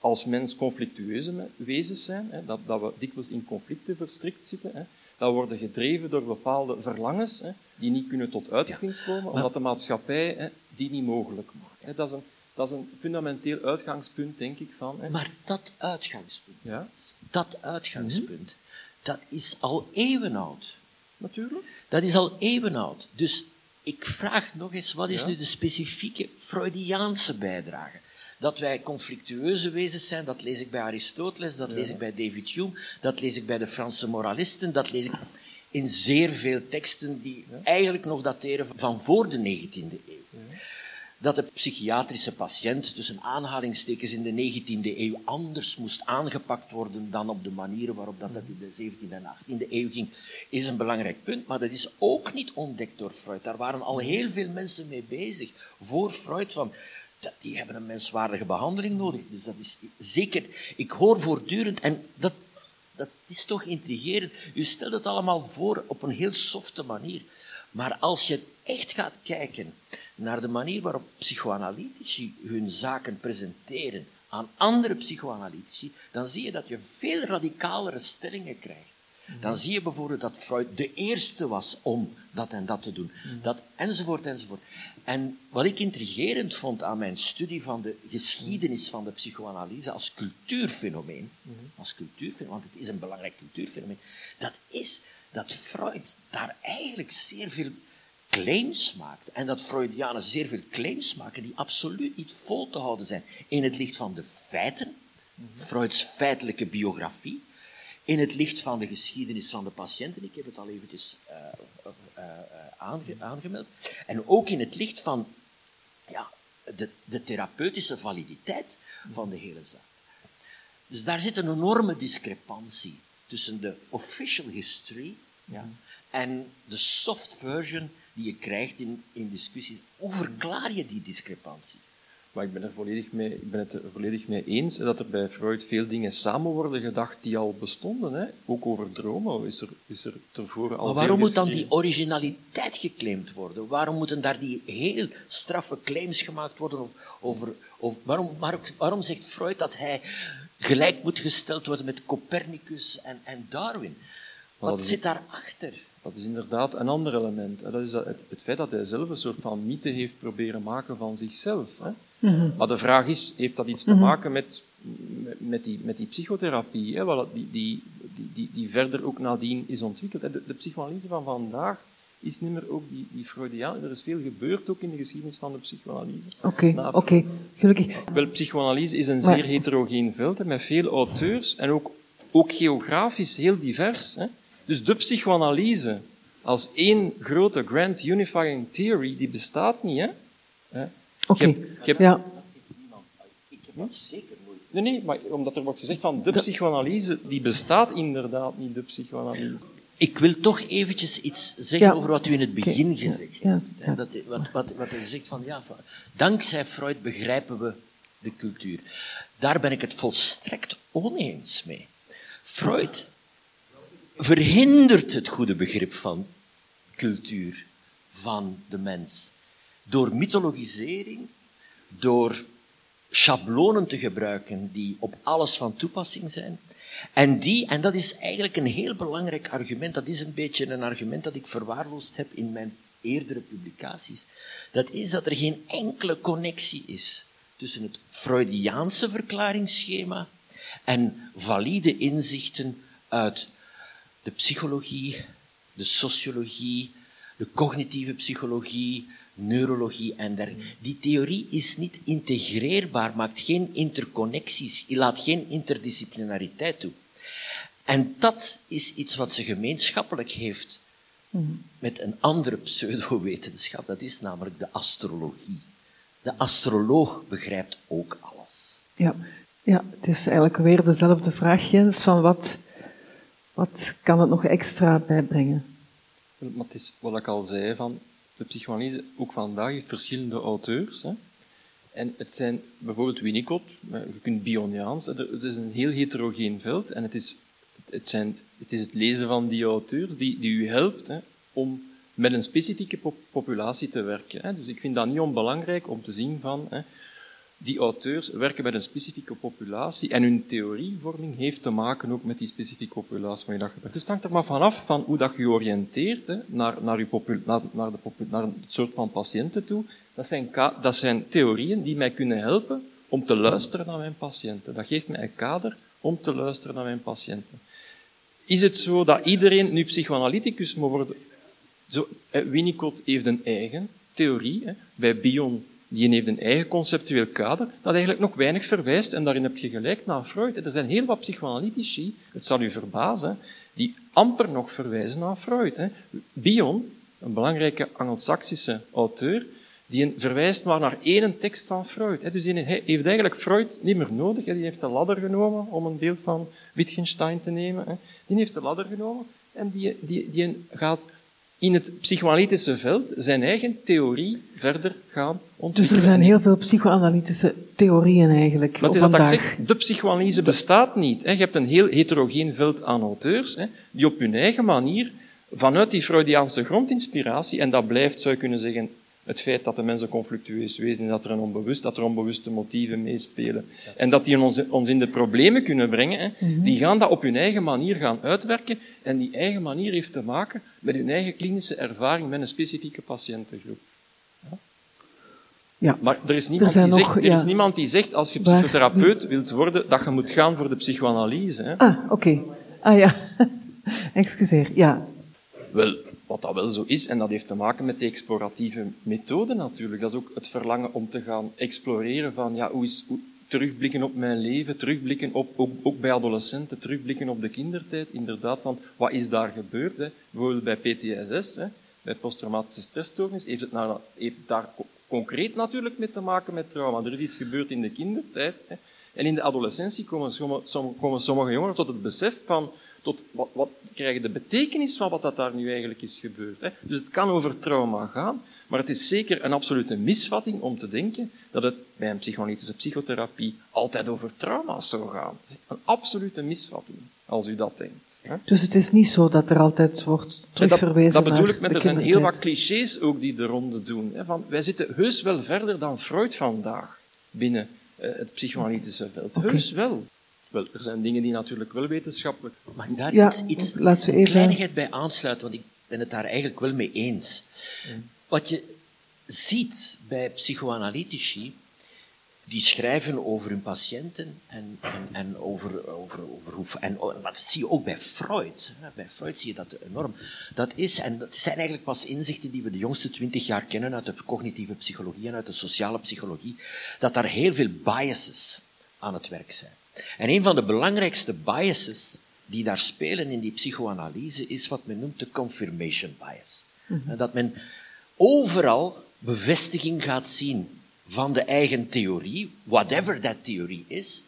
als mens conflictueuze wezens zijn, hè, dat, dat we dikwijls in conflicten verstrikt zitten, hè, dat we worden gedreven door bepaalde verlangens hè, die niet kunnen tot uiting komen, omdat de maatschappij hè, die niet mogelijk maakt. Hè. Dat, is een, dat is een fundamenteel uitgangspunt, denk ik. Van, hè. Maar dat uitgangspunt, ja? dat uitgangspunt, dat is al eeuwen oud. Natuurlijk. Dat is al eeuwen oud. Dus ik vraag nog eens, wat is nu de specifieke Freudiaanse bijdrage? Dat wij conflictueuze wezens zijn, dat lees ik bij Aristoteles, dat lees ik bij David Hume, dat lees ik bij de Franse moralisten, dat lees ik in zeer veel teksten die eigenlijk nog dateren van voor de 19e eeuw. Dat de psychiatrische patiënt tussen aanhalingstekens in de 19e eeuw anders moest aangepakt worden dan op de manier waarop dat, in de 17e en 18e eeuw ging, is een belangrijk punt. Maar dat is ook niet ontdekt door Freud. Daar waren al heel veel mensen mee bezig voor Freud van die hebben een menswaardige behandeling nodig. Dus dat is zeker. Ik hoor voortdurend, en dat, dat is toch intrigerend. U stelt het allemaal voor op een heel softe manier. Maar als je echt gaat kijken naar de manier waarop psychoanalytici hun zaken presenteren aan andere psychoanalytici, dan zie je dat je veel radicalere stellingen krijgt. Dan zie je bijvoorbeeld dat Freud de eerste was om dat en dat te doen. Dat, enzovoort, enzovoort. En wat ik intrigerend vond aan mijn studie van de geschiedenis van de psychoanalyse als cultuurfenomeen, als cultuurfenomeen, want het is een belangrijk cultuurfenomeen, dat is dat Freud daar eigenlijk zeer veel claims maakt. En dat Freudianen zeer veel claims maken die absoluut niet vol te houden zijn in het licht van de feiten, Freuds feitelijke biografie, in het licht van de geschiedenis van de patiënten. Ik heb het al eventjes uh, uh, aange, aangemeld. En ook in het licht van ja, de, de therapeutische validiteit van de hele zaak. Dus daar zit een enorme discrepantie tussen de official history ja, en de soft version die je krijgt in, in discussies. Hoe verklaar je die discrepantie? Maar ik ben, er volledig mee, ik ben het er volledig mee eens dat er bij Freud veel dingen samen worden gedacht die al bestonden. Hè. Ook over dromen is er, is er tevoren al Maar waarom moet dan die originaliteit geclaimd worden? Waarom moeten daar die heel straffe claims gemaakt worden? Of, over, of waarom, waarom zegt Freud dat hij gelijk moet gesteld worden met Copernicus en, en Darwin? Wat zit daarachter? Dat is inderdaad een ander element. Dat is het, het, feit dat hij zelf een soort van mythe heeft proberen maken van zichzelf. Hè. Mhm. Maar de vraag is, heeft dat iets te mhm. maken met, met, die, met die psychotherapie, hè, die, die, die, die, verder ook nadien is ontwikkeld? De, de psychoanalyse van vandaag is niet meer ook die, die Freudiaan. Er is veel gebeurd ook in de geschiedenis van de psychoanalyse. Oké, oké, gelukkig. Wel, psychoanalyse is een zeer heterogeen veld, met veel auteurs en ook, ook geografisch heel divers. Hè. Dus de psychoanalyse als één grote grand unifying theory, die bestaat niet. Hè. Oké, ja. Ik heb dat zeker nooit. Nee, nee, maar omdat er wordt gezegd van de psychoanalyse, die bestaat inderdaad niet, de psychoanalyse. Ik wil toch eventjes iets zeggen over wat u in het begin gezegd hebt. Ja, dat, wat, wat, wat u zegt van, ja, dankzij Freud begrijpen we de cultuur. Daar ben ik het volstrekt oneens mee. Freud verhindert het goede begrip van cultuur van de mens door mythologisering, door schablonen te gebruiken die op alles van toepassing zijn. En die, en dat is eigenlijk een heel belangrijk argument, dat is een beetje een argument dat ik verwaarloosd heb in mijn eerdere publicaties, dat is dat er geen enkele connectie is tussen het Freudiaanse verklaringsschema en valide inzichten uit de psychologie, de sociologie, de cognitieve psychologie, neurologie en dergelijke. Die theorie is niet integreerbaar, maakt geen interconnecties, laat geen interdisciplinariteit toe. En dat is iets wat ze gemeenschappelijk heeft met een andere pseudowetenschap. Dat is namelijk de astrologie. De astroloog begrijpt ook alles. Ja, ja het is eigenlijk weer dezelfde vraag, Jens, van wat, wat kan het nog extra bijbrengen? Maar is wat ik al zei, van de psychoanalyse ook vandaag heeft verschillende auteurs. Hè. En het zijn bijvoorbeeld Winnicott, je kunt Bioniaans, het is een heel heterogeen veld en het is het, zijn, het is het lezen van die auteurs die, die u helpt hè, om met een specifieke populatie te werken. Hè. Dus ik vind dat niet onbelangrijk om te zien van hè, die auteurs werken met een specifieke populatie en hun theorievorming heeft te maken ook met die specifieke populatie waar je. Dus het hangt er maar vanaf van hoe dat je oriënteert hè, naar, naar, naar, de het soort van patiënten toe. Dat zijn, dat zijn theorieën die mij kunnen helpen om te luisteren naar mijn patiënten. Dat geeft mij een kader om te luisteren naar mijn patiënten. Is het zo dat iedereen nu psychoanalyticus moet worden? Zo, Winnicott heeft een eigen theorie. Hè. Bij Bion die heeft een eigen conceptueel kader dat eigenlijk nog weinig verwijst, en daarin heb je gelijk naar Freud. Er zijn heel wat psychoanalytici, het zal u verbazen, die amper nog verwijzen naar Freud. Bion, een belangrijke Angelsaksische auteur, die verwijst maar naar één tekst van Freud. Dus hij heeft eigenlijk Freud niet meer nodig. Die heeft de ladder genomen, om een beeld van Wittgenstein te nemen. Die heeft de ladder genomen en die, die, die gaat in het psychoanalytische veld zijn eigen theorie verder gaan ontwikkelen. Dus er zijn heel veel psychoanalytische theorieën eigenlijk Wat is dat ik zeg? De psychoanalyse bestaat niet. Je hebt een heel heterogeen veld aan auteurs die op hun eigen manier vanuit die Freudiaanse grondinspiratie, en dat blijft, zou je kunnen zeggen, het feit dat de mensen conflictueus wezen, dat er, een onbewust, dat er onbewuste motieven meespelen. En dat die ons, ons in de problemen kunnen brengen, hè, mhm. die gaan dat op hun eigen manier gaan uitwerken. En die eigen manier heeft te maken met hun eigen klinische ervaring met een specifieke patiëntengroep. Ja? ja. Maar er is, niemand, er die zegt, er is niemand die zegt, als je psychotherapeut wilt worden, dat je moet gaan voor de psychoanalyse. Hè. Ah, oké. Ah ja, excuseer, ja. Wel, wat dat wel zo is, en dat heeft te maken met de exploratieve methode natuurlijk. Dat is ook het verlangen om te gaan exploreren van, ja, hoe is, terugblikken op mijn leven, terugblikken op, ook, bij adolescenten, terugblikken op de kindertijd, inderdaad, van wat is daar gebeurd? Hè? Bijvoorbeeld bij PTSS, hè? bij posttraumatische stressstoornis, heeft het, heeft het daar concreet natuurlijk mee te maken met trauma. Er is iets gebeurd in de kindertijd. Hè? En in de adolescentie komen, komen sommige jongeren tot het besef van, tot wat, wat krijgen de betekenis van wat dat daar nu eigenlijk is gebeurd. Hè? Dus het kan over trauma gaan, maar het is zeker een absolute misvatting om te denken dat het bij een psychoanalytische psychotherapie altijd over trauma's zou gaan. Een absolute misvatting, als u dat denkt. Hè? Dus het is niet zo dat er altijd wordt terugverwezen dat, dat bedoel ik met, er zijn heel wat clichés ook die de ronde doen. Hè? Van, wij zitten heus wel verder dan Freud vandaag binnen uh, het psychoanalytische veld. Okay. Heus wel. Wel, er zijn dingen die natuurlijk wel wetenschappelijk... Mag ik daar ja, iets, iets, iets een kleinigheid bij aansluiten, want ik ben het daar eigenlijk wel mee eens. Wat je ziet bij psychoanalytici, die schrijven over hun patiënten en, en, en over, over, over hoe... En, maar dat zie je ook bij Freud. Bij Freud zie je dat enorm. Dat is, en dat zijn eigenlijk pas inzichten die we de jongste twintig jaar kennen uit de cognitieve psychologie en uit de sociale psychologie, dat daar heel veel biases aan het werk zijn. En een van de belangrijkste biases die daar spelen in die psychoanalyse is wat men noemt de confirmation bias. Mhm. Dat men overal bevestiging gaat zien van de eigen theorie, whatever that theorie is,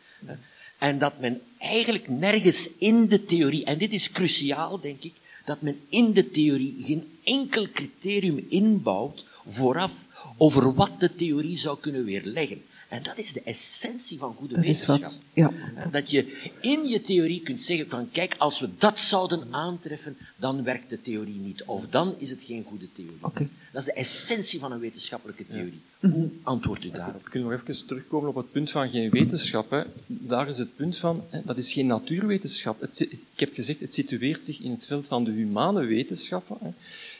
en dat men eigenlijk nergens in de theorie, en dit is cruciaal denk ik, dat men in de theorie geen enkel criterium inbouwt vooraf over wat de theorie zou kunnen weerleggen. En dat is de essentie van goede wetenschap. ja. Dat je in je theorie kunt zeggen van kijk, als we dat zouden aantreffen, dan werkt de theorie niet. Of dan is het geen goede theorie. Dat is de essentie van een wetenschappelijke theorie. Hoe antwoordt u daarop? We kunnen nog even terugkomen op het punt van geen wetenschap. Hè. Daar is het punt van, hè, dat is geen natuurwetenschap. Het, ik heb gezegd, het situeert zich in het veld van de humane wetenschappen. Hè.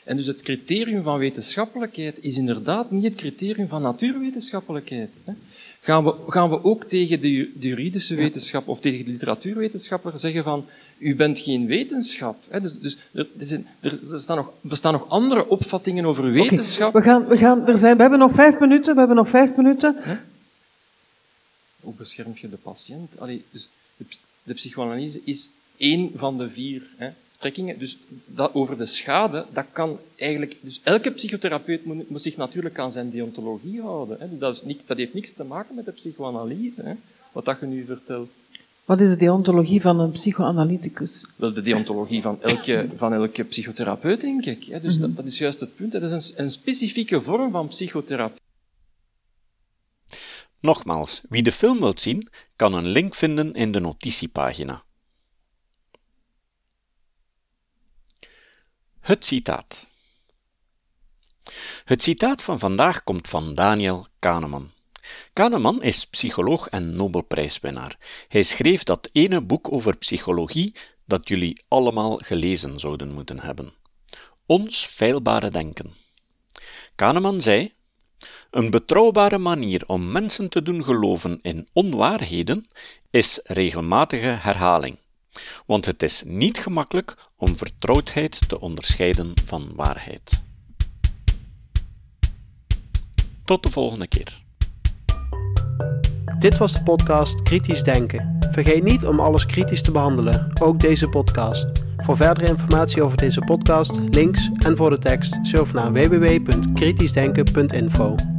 En dus het criterium van wetenschappelijkheid is inderdaad niet het criterium van natuurwetenschappelijkheid. Hè. Gaan we, gaan we ook tegen de, de juridische wetenschap of tegen de literatuurwetenschapper zeggen van u bent geen wetenschap. Hè? Dus, dus er, er, er staan nog, bestaan nog andere opvattingen over wetenschap. We, gaan, we, gaan, er zijn, we hebben nog vijf minuten. We hebben nog vijf minuten. Hoe bescherm je de patiënt? Allee, dus de, de psychoanalyse is één van de vier hè, strekkingen. Dus dat, over de schade, dat kan eigenlijk... Dus elke psychotherapeut moet, moet zich natuurlijk aan zijn deontologie houden. Hè. Dus dat, is niet, dat heeft niks te maken met de psychoanalyse, hè, wat dat je nu vertelt. Wat is de deontologie van een psychoanalyticus? Wel, de deontologie van elke, van elke psychotherapeut, denk ik. Hè. Dus dat, dat, is juist het punt. Dat is een, een specifieke vorm van psychotherapie. Nogmaals, wie de film wilt zien, kan een link vinden in de notitiepagina. Het citaat. Het citaat van vandaag komt van Daniel Kahneman. Kahneman is psycholoog en Nobelprijswinnaar. Hij schreef dat ene boek over psychologie dat jullie allemaal gelezen zouden moeten hebben. Ons feilbare denken. Kahneman zei: Een betrouwbare manier om mensen te doen geloven in onwaarheden is regelmatige herhaling want het is niet gemakkelijk om vertrouwdheid te onderscheiden van waarheid. Tot de volgende keer. Dit was de podcast Kritisch Denken. Vergeet niet om alles kritisch te behandelen, ook deze podcast. Voor verdere informatie over deze podcast, links en voor de tekst, surf naar www.kritischdenken.info.